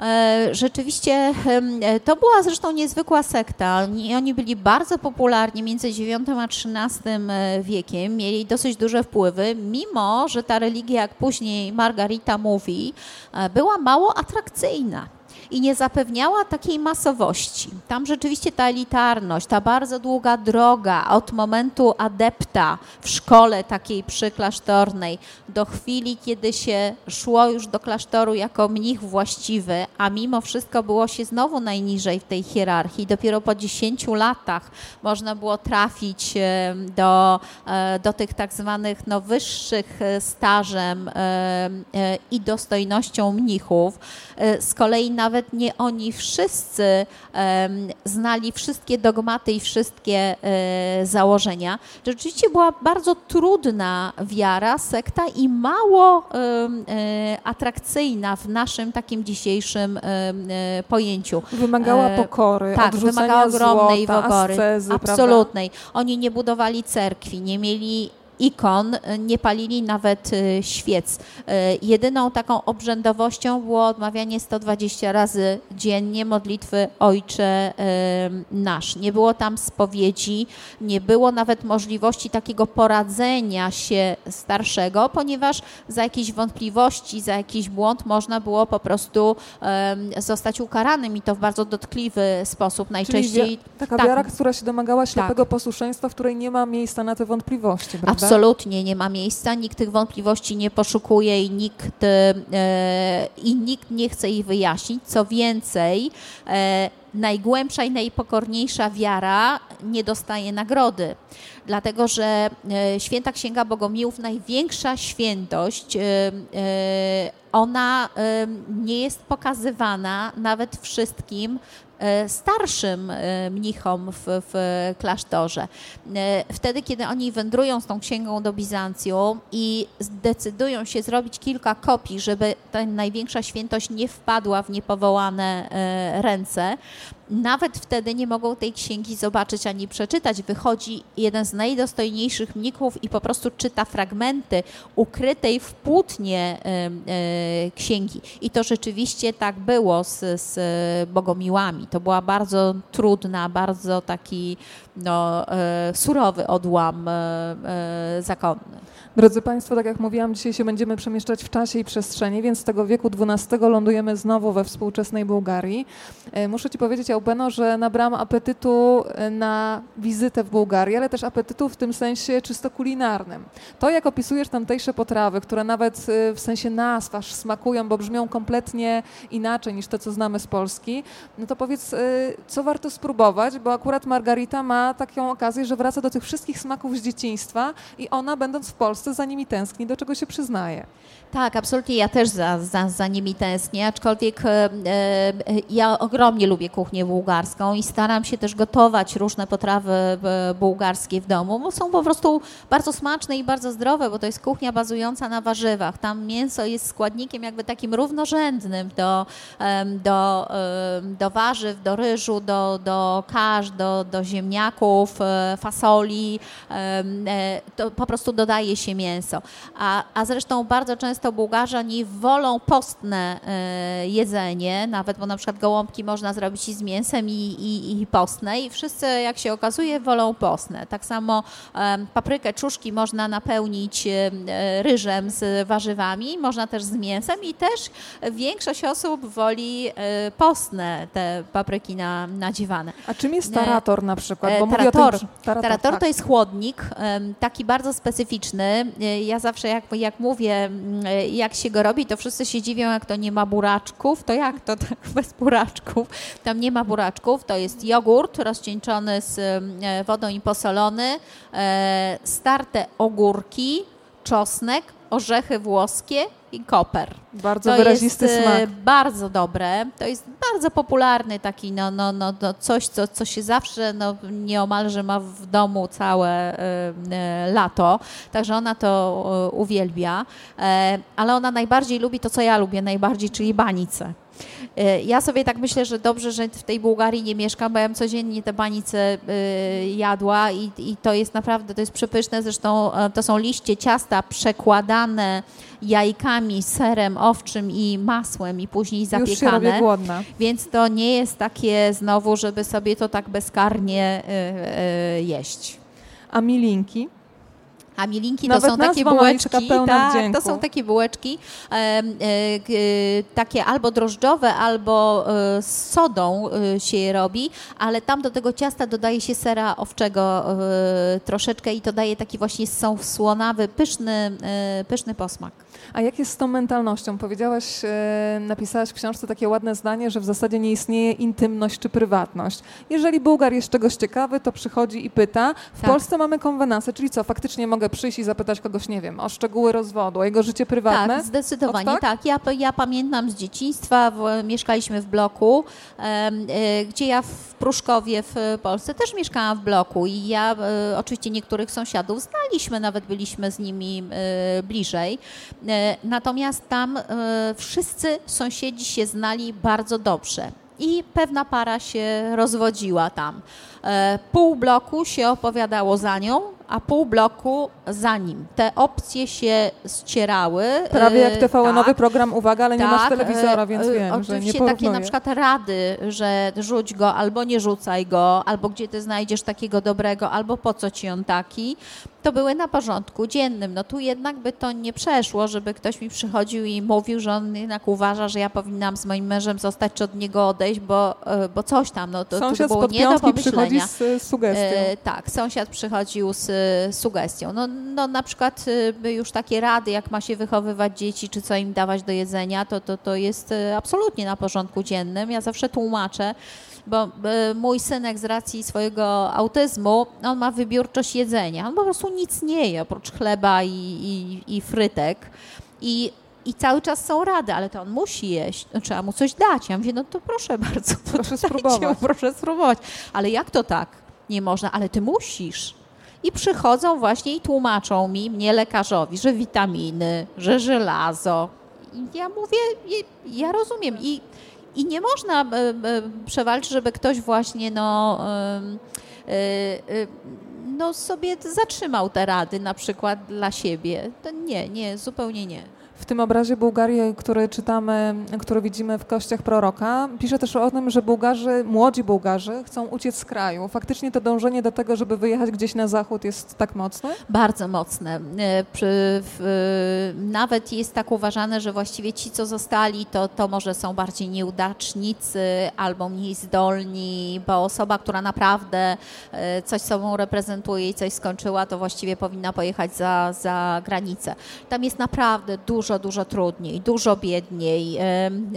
Speaker 2: E, rzeczywiście e, to była zresztą niezwykła sekta. Oni, oni byli bardzo popularni między IX a XIII e, wiekiem, mieli dosyć duże wpływy, mimo że ta religia, jak później Margarita mówi, była mało atrakcyjna i nie zapewniała takiej masowości. Tam rzeczywiście ta elitarność, ta bardzo długa droga od momentu adepta w szkole takiej przyklasztornej do chwili, kiedy się szło już do klasztoru jako mnich właściwy, a mimo wszystko było się znowu najniżej w tej hierarchii. Dopiero po 10 latach można było trafić e, do, e, do tych tak zwanych no, wyższych e, stażem i dostojnością mnichów. Z kolei nawet nawet nie oni wszyscy znali wszystkie dogmaty i wszystkie e, założenia. Rzeczywiście była bardzo trudna wiara, sekta i mało e, atrakcyjna w naszym takim dzisiejszym e, pojęciu.
Speaker 1: Wymagała pokory,
Speaker 2: tak, wymagała ogromnej
Speaker 1: złota,
Speaker 2: pokory,
Speaker 1: ascezy,
Speaker 2: absolutnej.
Speaker 1: Prawda?
Speaker 2: Oni nie budowali cerkwi, nie mieli ikon, nie palili nawet y, świec. Y, jedyną taką obrzędowością było odmawianie 120 razy dziennie modlitwy Ojcze Nasz. Nie było tam spowiedzi, nie było nawet możliwości takiego poradzenia się starszego, ponieważ za jakieś wątpliwości, za jakiś błąd można było po prostu zostać ukaranym i to w bardzo dotkliwy sposób. Najczęściej
Speaker 1: Czyli taka tak, wiara, która się domagała ślepego tak. posłuszeństwa, w której nie ma miejsca na te wątpliwości, prawda?
Speaker 2: Absolutnie nie ma miejsca, nikt tych wątpliwości nie poszukuje i nikt, e, i nikt nie chce ich wyjaśnić. Co więcej, e, najgłębsza i najpokorniejsza wiara nie dostaje nagrody. Dlatego, że e, święta Księga Bogomiłów, największa świętość, ona nie jest pokazywana nawet wszystkim starszym e, mnichom w, w klasztorze. E, wtedy, kiedy oni wędrują z tą księgą do Bizancjum i zdecydują się zrobić kilka kopii, żeby ta największa świętość nie wpadła w niepowołane ręce, nawet wtedy nie mogą tej księgi zobaczyć ani przeczytać. Wychodzi jeden z najdostojniejszych mnichów i po prostu czyta fragmenty ukrytej w płótnie księgi. I to rzeczywiście tak było z, z Bogomiłami. To była bardzo trudna, bardzo taki no, e, surowy odłam e, e, zakonny.
Speaker 1: Drodzy Państwo, tak jak mówiłam, dzisiaj się będziemy przemieszczać w czasie i przestrzeni, więc z tego wieku XII lądujemy znowu we współczesnej Bułgarii. Muszę Ci powiedzieć, Albeno, że nabrałam apetytu na wizytę w Bułgarii, ale też apetytu w tym sensie czysto kulinarnym. To, jak opisujesz tamtejsze potrawy, które nawet w sensie nazw aż smakują, bo brzmią kompletnie inaczej niż to, co znamy z Polski, no to powiedz, co warto spróbować, bo akurat Margarita ma taką okazję, że wraca do tych wszystkich smaków z dzieciństwa i ona, będąc w Polsce, za nimi tęskni, do czego się przyznaje.
Speaker 2: Tak, absolutnie. Ja też za, za, za nimi tęsknię, aczkolwiek e, e, ja ogromnie lubię kuchnię bułgarską i staram się też gotować różne potrawy bułgarskie w domu, bo są po prostu bardzo smaczne i bardzo zdrowe, bo to jest kuchnia bazująca na warzywach. Tam mięso jest składnikiem jakby takim równorzędnym do, do, do warzyw, do ryżu, do, do kasz, do, do ziemniaków, e, fasoli. E, to po prostu dodaje się mięso. A, a zresztą bardzo często Bułgarzanie wolą postne e, jedzenie, nawet bo na przykład gołąbki można zrobić i z mięsem i, i, i postne i wszyscy jak się okazuje wolą postne. Tak samo paprykę, czuszki można napełnić ryżem z warzywami, można też z mięsem i też większość osób woli postne te papryki na, nadziewane.
Speaker 1: A czym jest tarator na przykład?
Speaker 2: Bo
Speaker 1: tarator,
Speaker 2: tym, tarator, tarator tak. to jest chłodnik, taki bardzo specyficzny. Ja zawsze jak, jak mówię, jak się go robi, to wszyscy się dziwią, jak to nie ma buraczków. To jak to tak bez buraczków? Tam nie ma buraczków. To jest jogurt rozcieńczony z wodą i posolony, e, starte ogórki, czosnek, orzechy włoskie i koper.
Speaker 1: Bardzo to wyrazisty jest smak.
Speaker 2: bardzo dobre. To jest bardzo popularny taki, no, no, no, no coś, co, co się zawsze no, nieomalże ma w domu całe y, y, lato. Także ona to y, uwielbia. ale ona najbardziej lubi to, co ja lubię najbardziej, czyli banice. E, ja sobie tak myślę, że dobrze, że w tej Bułgarii nie mieszkam, bo ja bym codziennie te banice e, jadła i, i to jest naprawdę, to jest przepyszne. Zresztą e, to są liście ciasta przekładane jajkami, serem owczym i masłem i później zapiekane. Już się
Speaker 1: robię głodna.
Speaker 2: Więc to nie jest takie znowu, żeby sobie to tak bezkarnie jeść.
Speaker 1: A milinki?
Speaker 2: A milinki to są takie bułeczki, tak, to są takie bułeczki, takie albo drożdżowe, albo e, z sodą e, się je robi, ale tam do tego ciasta dodaje się sera owczego e, troszeczkę i to daje taki właśnie słonawy, pyszny, pyszny posmak.
Speaker 1: A jak jest z tą mentalnością? Powiedziałaś, napisałaś w książce takie ładne zdanie, że w zasadzie nie istnieje intymność czy prywatność. Jeżeli Bułgar jest czegoś ciekawy, to przychodzi i pyta. W tak. Polsce mamy konwenansę, czyli co, faktycznie mogę przyjść i zapytać kogoś, nie wiem, o szczegóły rozwodu, o jego życie prywatne?
Speaker 2: Tak, zdecydowanie tak. tak. Ja, ja pamiętam z dzieciństwa, w, mieszkaliśmy w bloku, e, gdzie ja w Pruszkowie w Polsce też mieszkałam w bloku i ja e, oczywiście niektórych sąsiadów znaliśmy, nawet byliśmy z nimi e, bliżej. Natomiast tam wszyscy sąsiedzi się znali bardzo dobrze i pewna para się rozwodziła tam. Pół bloku się opowiadało za nią, a pół bloku za nim. Te opcje się ścierały.
Speaker 1: Prawie jak TVN-owy tak, program Uwaga, ale tak, nie masz tak, telewizora, więc wiem,
Speaker 2: Oczywiście
Speaker 1: że nie
Speaker 2: takie na przykład rady, że rzuć go albo nie rzucaj go, albo gdzie ty znajdziesz takiego dobrego, albo po co ci on taki to były na porządku dziennym. No tu jednak by to nie przeszło, żeby ktoś mi przychodził i mówił, że on jednak uważa, że ja powinnam z moim mężem zostać czy od niego odejść, bo, e, bo coś tam. No, to,
Speaker 1: sąsiad
Speaker 2: to było
Speaker 1: nie
Speaker 2: do pomyślenia.
Speaker 1: z e, sugestią. E,
Speaker 2: tak, sąsiad przychodził z e, sugestią. No, no na przykład e, już takie rady, jak ma się wychowywać dzieci, czy co im dawać do jedzenia, to, to, to jest absolutnie na porządku dziennym. Ja zawsze tłumaczę, bo e, mój synek z racji swojego autyzmu, on ma wybiórczość jedzenia. On po prostu nic nie je oprócz chleba i, i, i frytek. I i cały czas są rady, ale to on musi jeść, no, trzeba mu coś dać. Ja mówię, no to proszę bardzo,
Speaker 1: proszę spróbować.
Speaker 2: proszę spróbować. Ale jak to tak? Nie można, ale ty musisz. I przychodzą właśnie i tłumaczą mi, mnie lekarzowi, że witaminy, że żelazo. I ja mówię, ja rozumiem. I i nie można e, e, przewalczyć, żeby ktoś właśnie no, e, no sobie zatrzymał te rady na przykład dla siebie. To nie, nie, zupełnie nie.
Speaker 1: W tym obrazie Bułgarii, który czytamy, który widzimy w kościach proroka, pisze też o tym, że Bułgarzy, młodzi Bułgarzy chcą uciec z kraju. Faktycznie to dążenie do tego, żeby wyjechać gdzieś na zachód jest tak mocne?
Speaker 2: Bardzo mocne. E, w, nawet jest tak uważane, że właściwie ci, co zostali, to, to może są bardziej nieudачnicy albo mniej zdolni, bo osoba, która naprawdę e, coś sobą reprezentuje i coś skończyła, to właściwie powinna pojechać za, za granicę. Tam jest naprawdę dużo dużo, dużo trudniej, dużo biedniej.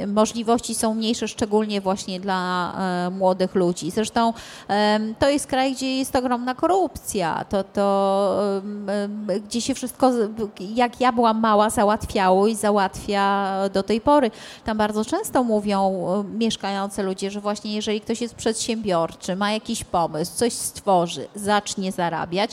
Speaker 2: Możliwości są mniejsze, szczególnie właśnie dla e, młodych ludzi. Zresztą to jest kraj, gdzie jest ogromna korupcja. To, to gdzie się wszystko, jak ja byłam mała, załatwiało i załatwia do tej pory. Tam bardzo często mówią mieszkający ludzie, że właśnie jeżeli ktoś jest przedsiębiorczy, ma jakiś pomysł, coś stworzy, zacznie zarabiać,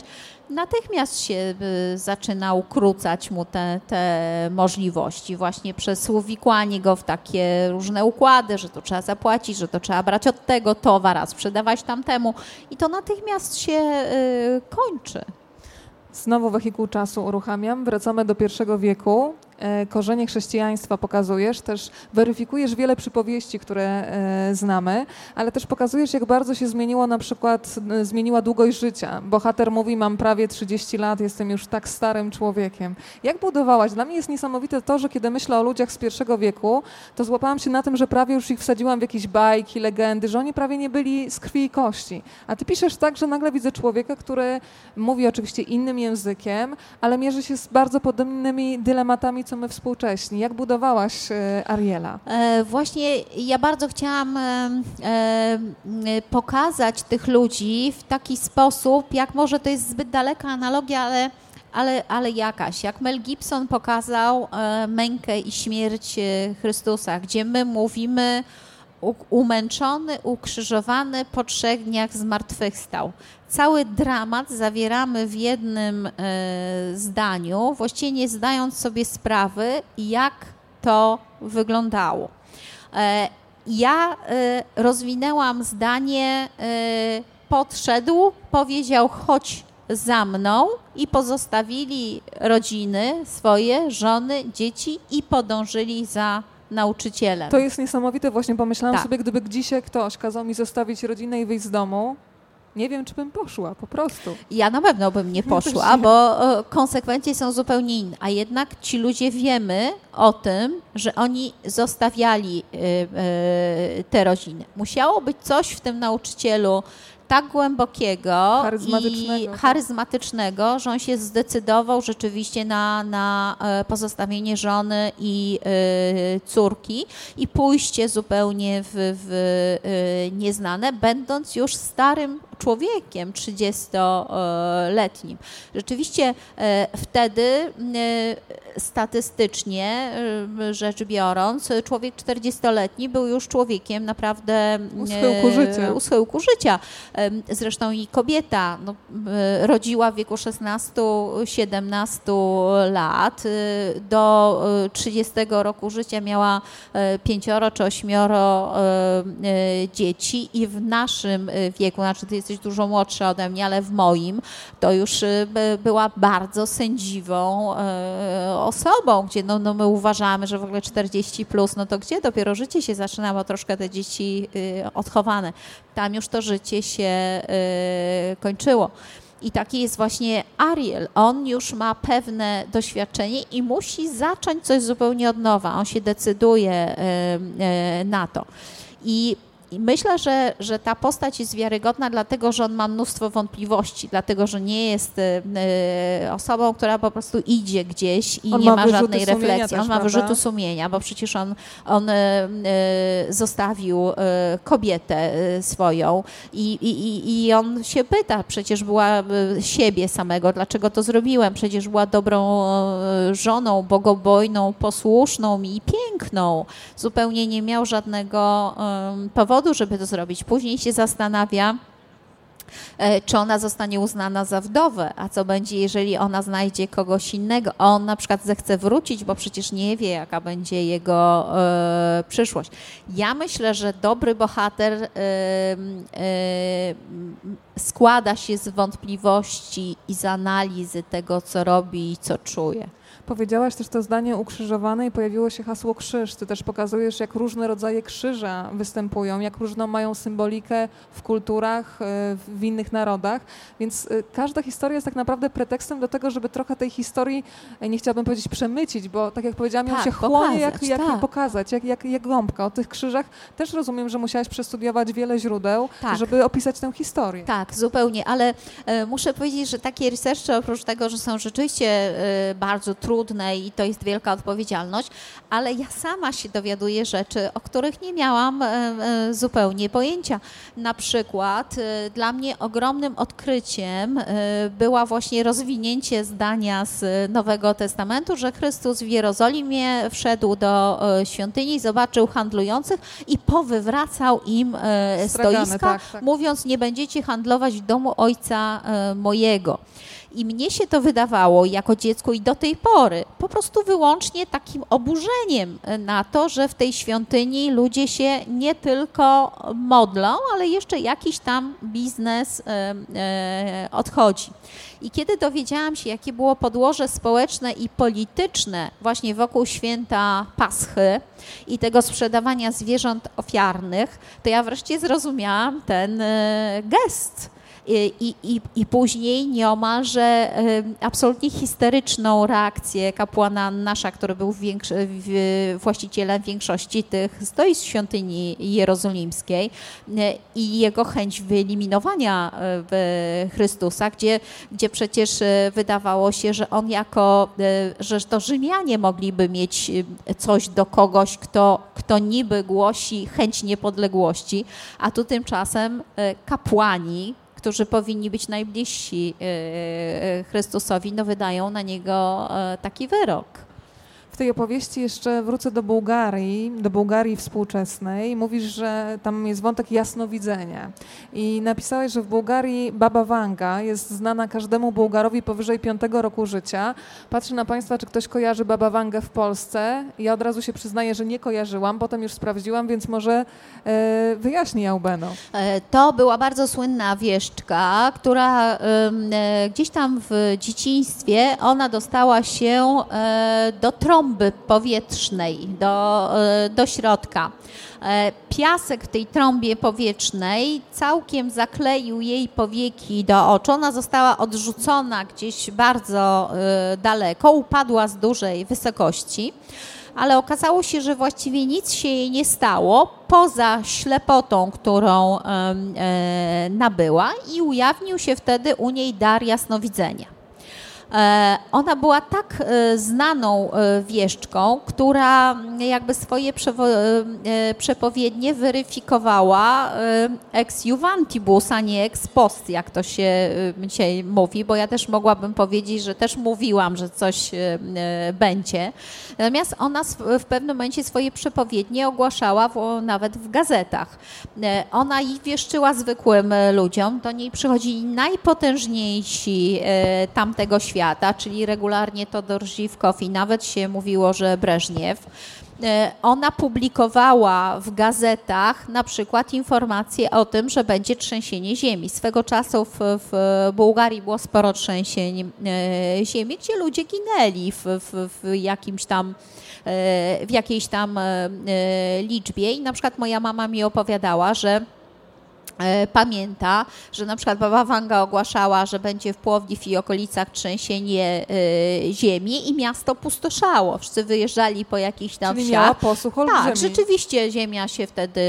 Speaker 2: natychmiast się y, zaczyna ukrócać mu te, te możliwości właśnie przez uwikłanie go w takie różne układy, że to trzeba zapłacić, że to trzeba brać od tego towar, a sprzedawać tamtemu i to natychmiast się y, kończy.
Speaker 1: Znowu wehikuł czasu uruchamiam. Wracamy do pierwszego wieku korzenie chrześcijaństwa pokazujesz, też weryfikujesz wiele przypowieści, które e, znamy, ale też pokazujesz, jak bardzo się zmieniło na przykład, e, zmieniła długość życia. Bohater mówi, mam prawie 30 lat, jestem już tak starym człowiekiem. Jak budowałaś? Dla mnie jest niesamowite to, że kiedy myślę o ludziach z pierwszego wieku, to złapałam się na tym, że prawie już ich wsadziłam w jakieś bajki, legendy, że oni prawie nie byli z krwi i kości. A ty piszesz tak, że nagle widzę człowieka, który mówi oczywiście innym językiem, ale mierzy się z bardzo podobnymi dylematami, co my współcześni. Jak budowałaś e, Ariela?
Speaker 2: E, właśnie ja bardzo chciałam e, pokazać tych ludzi w taki sposób, jak może to jest zbyt daleka analogia, ale ale, ale jakaś. Jak Mel Gibson pokazał mękę i śmierć Chrystusa, gdzie my mówimy umęczony, ukrzyżowany, po trzech dniach zmartwychwstał. Cały dramat zawieramy w jednym e, zdaniu, właściwie nie zdając sobie sprawy, jak to wyglądało. E, ja e, rozwinęłam zdanie, podszedł, powiedział chodź za mną i pozostawili rodziny swoje, żony, dzieci i podążyli za nauczycielem.
Speaker 1: To jest niesamowite, właśnie pomyślałam
Speaker 2: Tak.
Speaker 1: sobie, gdyby dzisiaj ktoś kazał mi zostawić rodzinę i wyjść z domu, nie wiem, czy bym poszła, po prostu.
Speaker 2: Ja na pewno bym nie poszła,
Speaker 1: nie.
Speaker 2: bo e, konsekwencje są zupełnie inne. A jednak ci ludzie wiemy o tym, że oni zostawiali e, e, te rodziny. Musiało być coś w tym nauczycielu tak głębokiego
Speaker 1: Charyzmatycznego,
Speaker 2: i charyzmatycznego, że on się zdecydował rzeczywiście na, na e, pozostawienie żony i e, córki i pójście zupełnie w, w e, nieznane, będąc już starym człowiekiem 30-letnim. Rzeczywiście e, wtedy e, statystycznie e, rzecz biorąc, człowiek 40-letni był już człowiekiem naprawdę
Speaker 1: U schyłku życia.
Speaker 2: u schyłku życia. Zresztą i kobieta no, rodziła w wieku 16-17 lat. Do e, 30 roku życia miała pięcioro czy ośmioro dzieci i w naszym wieku, znaczy ty jesteś dużo młodszy ode mnie, ale w moim, to już by- była bardzo sędziwą e, osobą, gdzie no, no my uważamy, że w ogóle 40 plus, no to gdzie dopiero życie się zaczyna, bo troszkę te dzieci e, odchowane. Tam już to życie się kończyło. I taki jest właśnie Ariel. On już ma pewne doświadczenie i musi zacząć coś zupełnie od nowa. On się decyduje na to. I i myślę, że, że ta postać jest wiarygodna, dlatego że on ma mnóstwo wątpliwości, dlatego że nie jest e, e, osobą, która po prostu idzie gdzieś i
Speaker 1: On
Speaker 2: nie
Speaker 1: ma
Speaker 2: ma, żadnej refleksji.
Speaker 1: też,
Speaker 2: on ma
Speaker 1: prawda?
Speaker 2: wyrzuty sumienia, bo przecież on, on e, e, zostawił e, kobietę e, swoją i, i, i- on się pyta, przecież była siebie samego, dlaczego to zrobiłem? Przecież była dobrą żoną, bogobojną, posłuszną i piękną. Zupełnie nie miał żadnego em, powodu, żeby to zrobić. Później się zastanawia, e, czy ona zostanie uznana za wdowę, a co będzie, jeżeli ona znajdzie kogoś innego, a on na przykład zechce wrócić, bo przecież nie wie, jaka będzie jego e, przyszłość. Ja myślę, że dobry bohater e, e, składa się z wątpliwości i z analizy tego, co robi i co czuje.
Speaker 1: Powiedziałaś też to zdanie ukrzyżowane i pojawiło się hasło krzyż. Ty też pokazujesz, jak różne rodzaje krzyża występują, jak różną mają symbolikę w kulturach, e, w innych narodach. Więc e, każda historia jest tak naprawdę pretekstem do tego, żeby trochę tej historii, e, nie chciałabym powiedzieć przemycić, bo tak jak powiedziałam, ją
Speaker 2: Tak,
Speaker 1: się chłonie, jak, jak
Speaker 2: tak.
Speaker 1: pokazać, jak, jak, jak gąbka. O tych krzyżach też rozumiem, że musiałaś przestudiować wiele źródeł,
Speaker 2: Tak.
Speaker 1: żeby opisać tę historię.
Speaker 2: Tak, zupełnie, ale e, muszę powiedzieć, że takie researche, oprócz tego, że są rzeczywiście e, bardzo trudne i to jest wielka odpowiedzialność, ale ja sama się dowiaduję rzeczy, o których nie miałam e, e, zupełnie pojęcia. Na przykład e, dla mnie ogromnym odkryciem była właśnie rozwinięcie zdania z Nowego Testamentu, że Chrystus w Jerozolimie wszedł do świątyni zobaczył handlujących i powywracał im e,
Speaker 1: Stragany,
Speaker 2: stoiska,
Speaker 1: tak, tak.
Speaker 2: mówiąc, nie będziecie handlować w domu ojca mojego. I mnie się to wydawało jako dziecku i do tej pory po prostu wyłącznie takim oburzeniem na to, że w tej świątyni ludzie się nie tylko modlą, ale jeszcze jakiś tam biznes odchodzi. I kiedy dowiedziałam się, jakie było podłoże społeczne i polityczne właśnie wokół święta Paschy i tego sprzedawania zwierząt ofiarnych, to ja wreszcie zrozumiałam ten e, gest i, i, i później nieomalże absolutnie histeryczną reakcję kapłana Nasza, który był większy, właścicielem większości tych stoisk świątyni jerozolimskiej i jego chęć wyeliminowania Chrystusa, gdzie, gdzie przecież wydawało się, że on jako, że to Rzymianie mogliby mieć coś do kogoś, kto, kto niby głosi chęć niepodległości, a tu tymczasem kapłani, którzy powinni być najbliżsi e, e, Chrystusowi, no wydają na niego e, taki wyrok.
Speaker 1: W tej opowieści jeszcze wrócę do Bułgarii, do Bułgarii współczesnej. Mówisz, że tam jest wątek jasnowidzenia. I napisałeś, że w Bułgarii Baba Wanga jest znana każdemu Bułgarowi powyżej piątego roku życia. Patrzę na Państwa, czy ktoś kojarzy Baba Wangę w Polsce. Ja od razu się przyznaję, że nie kojarzyłam, potem już sprawdziłam, więc może e, wyjaśni Aubeno.
Speaker 2: E, to była bardzo słynna wieszczka, która e, gdzieś tam w dzieciństwie, ona dostała się e, do trąby trąby powietrznej do, e, do środka. E, piasek w tej trąbie powietrznej całkiem zakleił jej powieki do oczu. Ona została odrzucona gdzieś bardzo e, daleko, upadła z dużej wysokości ale okazało się, że właściwie nic się jej nie stało, poza ślepotą, którą nabyła i ujawnił się wtedy u niej dar jasnowidzenia. E, ona była tak e, znaną e, wieszczką, która jakby swoje przepowiednie weryfikowała ex juvantibus, a nie ex post, jak to się dzisiaj mówi, bo ja też mogłabym powiedzieć, że też mówiłam, że coś będzie. Natomiast ona w pewnym momencie swoje przepowiednie ogłaszała nawet w gazetach. Ona ich wieszczyła zwykłym ludziom, do niej przychodzili najpotężniejsi tamtego świata, świata, czyli regularnie Todor Żywkow i nawet się mówiło, że Breżniew. E, ona publikowała w gazetach na przykład informacje o tym, że będzie trzęsienie ziemi. Swego czasu w, w Bułgarii było sporo trzęsień e, ziemi, gdzie ludzie ginęli w, w, w jakimś tam e, w jakiejś tam liczbie i na przykład moja mama mi opowiadała, że pamięta, że na przykład Baba Wanga ogłaszała, że będzie w Płowdiw i okolicach trzęsienie y, ziemi i miasto pustoszało. Wszyscy wyjeżdżali po jakichś tam
Speaker 1: Czyli
Speaker 2: wsiach.
Speaker 1: miała posłuch
Speaker 2: Tak, rzeczywiście ziemia się wtedy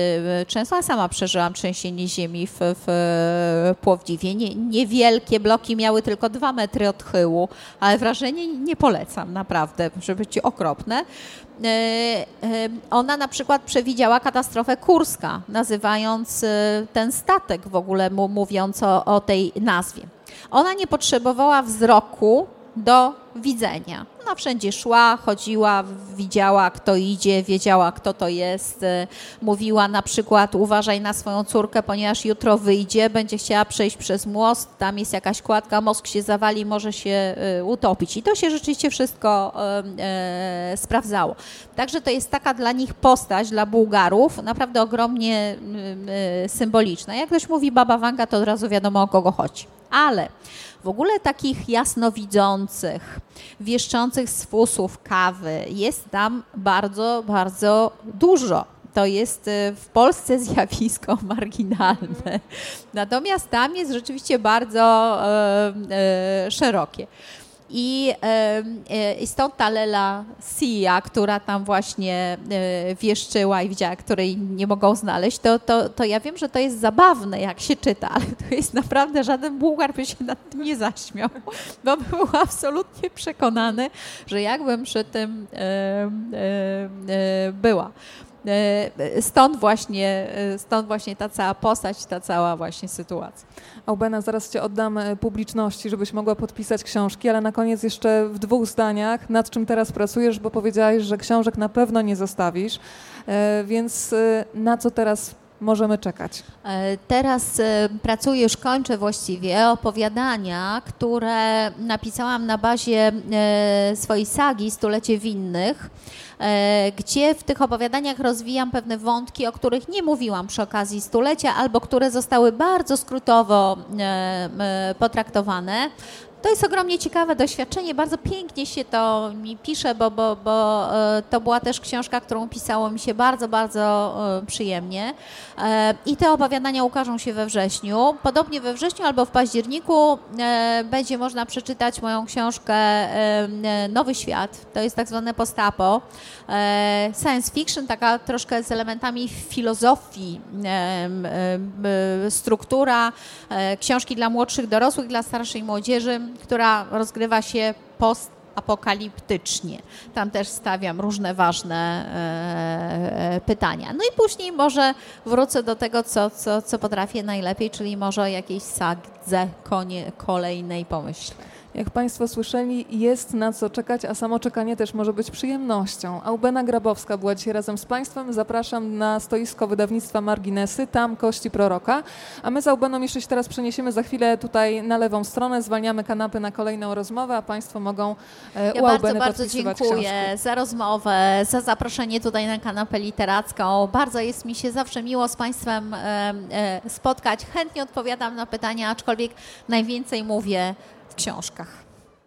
Speaker 2: trzęsła. Sama przeżyłam trzęsienie ziemi w, w Płowdziwie. Nie, niewielkie bloki miały tylko dwa metry odchyłu, ale wrażenie nie polecam naprawdę, żeby ci okropne. E, e, ona na przykład przewidziała katastrofę Kurska, nazywając e, ten statek w ogóle, mówiąc o, o tej nazwie. Ona nie potrzebowała wzroku do widzenia. Ona wszędzie szła, chodziła, widziała, kto idzie, wiedziała, kto to jest. E, mówiła na przykład, uważaj na swoją córkę, ponieważ jutro wyjdzie, będzie chciała przejść przez most, tam jest jakaś kładka, mózg się zawali, może się e, utopić. I to się rzeczywiście wszystko e, sprawdzało. Także to jest taka dla nich postać, dla Bułgarów, naprawdę ogromnie symboliczna. Jak ktoś mówi Baba Wanga, to od razu wiadomo, o kogo chodzi. Ale w ogóle takich jasnowidzących, wieszczących z fusów kawy jest tam bardzo, bardzo dużo to jest y, w Polsce zjawisko marginalne. Natomiast tam jest rzeczywiście bardzo e, e, szerokie. I, e, I stąd ta Lela Sia, która tam właśnie e, wieszczyła i widziała, której nie mogą znaleźć, to, to, to ja wiem, że to jest zabawne, jak się czyta, ale to jest naprawdę, żaden Bułgar by się nad tym nie zaśmiał, bo był absolutnie przekonany, że jakbym przy tym e, była. Stąd właśnie, stąd właśnie ta cała postać, ta cała właśnie sytuacja.
Speaker 1: Aubena, zaraz Cię oddam e, publiczności, żebyś mogła podpisać książki, ale na koniec jeszcze w dwóch zdaniach, nad czym teraz pracujesz, bo powiedziałaś, że książek na pewno nie zostawisz, e, więc e, na co teraz możemy czekać?
Speaker 2: E, teraz e, pracuję, już kończę właściwie opowiadania, które napisałam na bazie e, swojej sagi Stulecie Winnych, gdzie w tych opowiadaniach rozwijam pewne wątki, o których nie mówiłam przy okazji stulecia, albo które zostały bardzo skrótowo potraktowane. To jest ogromnie ciekawe doświadczenie, bardzo pięknie się to mi pisze, bo, bo, bo e, to była też książka, którą pisało mi się bardzo, bardzo e, przyjemnie. E, I te opowiadania ukażą się we wrześniu. Podobnie we wrześniu albo w październiku będzie można przeczytać moją książkę Nowy Świat. To jest tak zwane postapo. Science fiction, taka troszkę z elementami filozofii, struktura książki dla młodszych dorosłych, dla starszej młodzieży która rozgrywa się post apokaliptycznie. Tam też stawiam różne ważne e, e, pytania. No i później może wrócę do tego, co, co, co potrafię najlepiej, czyli może o jakiejś sadze konie, kolejnej pomyślę.
Speaker 1: Jak Państwo słyszeli, jest na co czekać, a samo czekanie też może być przyjemnością. Aubena Grabowska była dzisiaj razem z Państwem. Zapraszam na stoisko wydawnictwa Marginesy, tam Kości Proroka. A my z Aubeną jeszcze się teraz przeniesiemy za chwilę tutaj na lewą stronę, zwalniamy kanapy na kolejną rozmowę, a Państwo mogą e,
Speaker 2: ja
Speaker 1: u
Speaker 2: bardzo, bardzo dziękuję
Speaker 1: książki.
Speaker 2: za rozmowę, za zaproszenie tutaj na kanapę literacką. Bardzo jest mi się zawsze miło z Państwem e, e, spotkać. Chętnie odpowiadam na pytania, aczkolwiek najwięcej mówię książkach.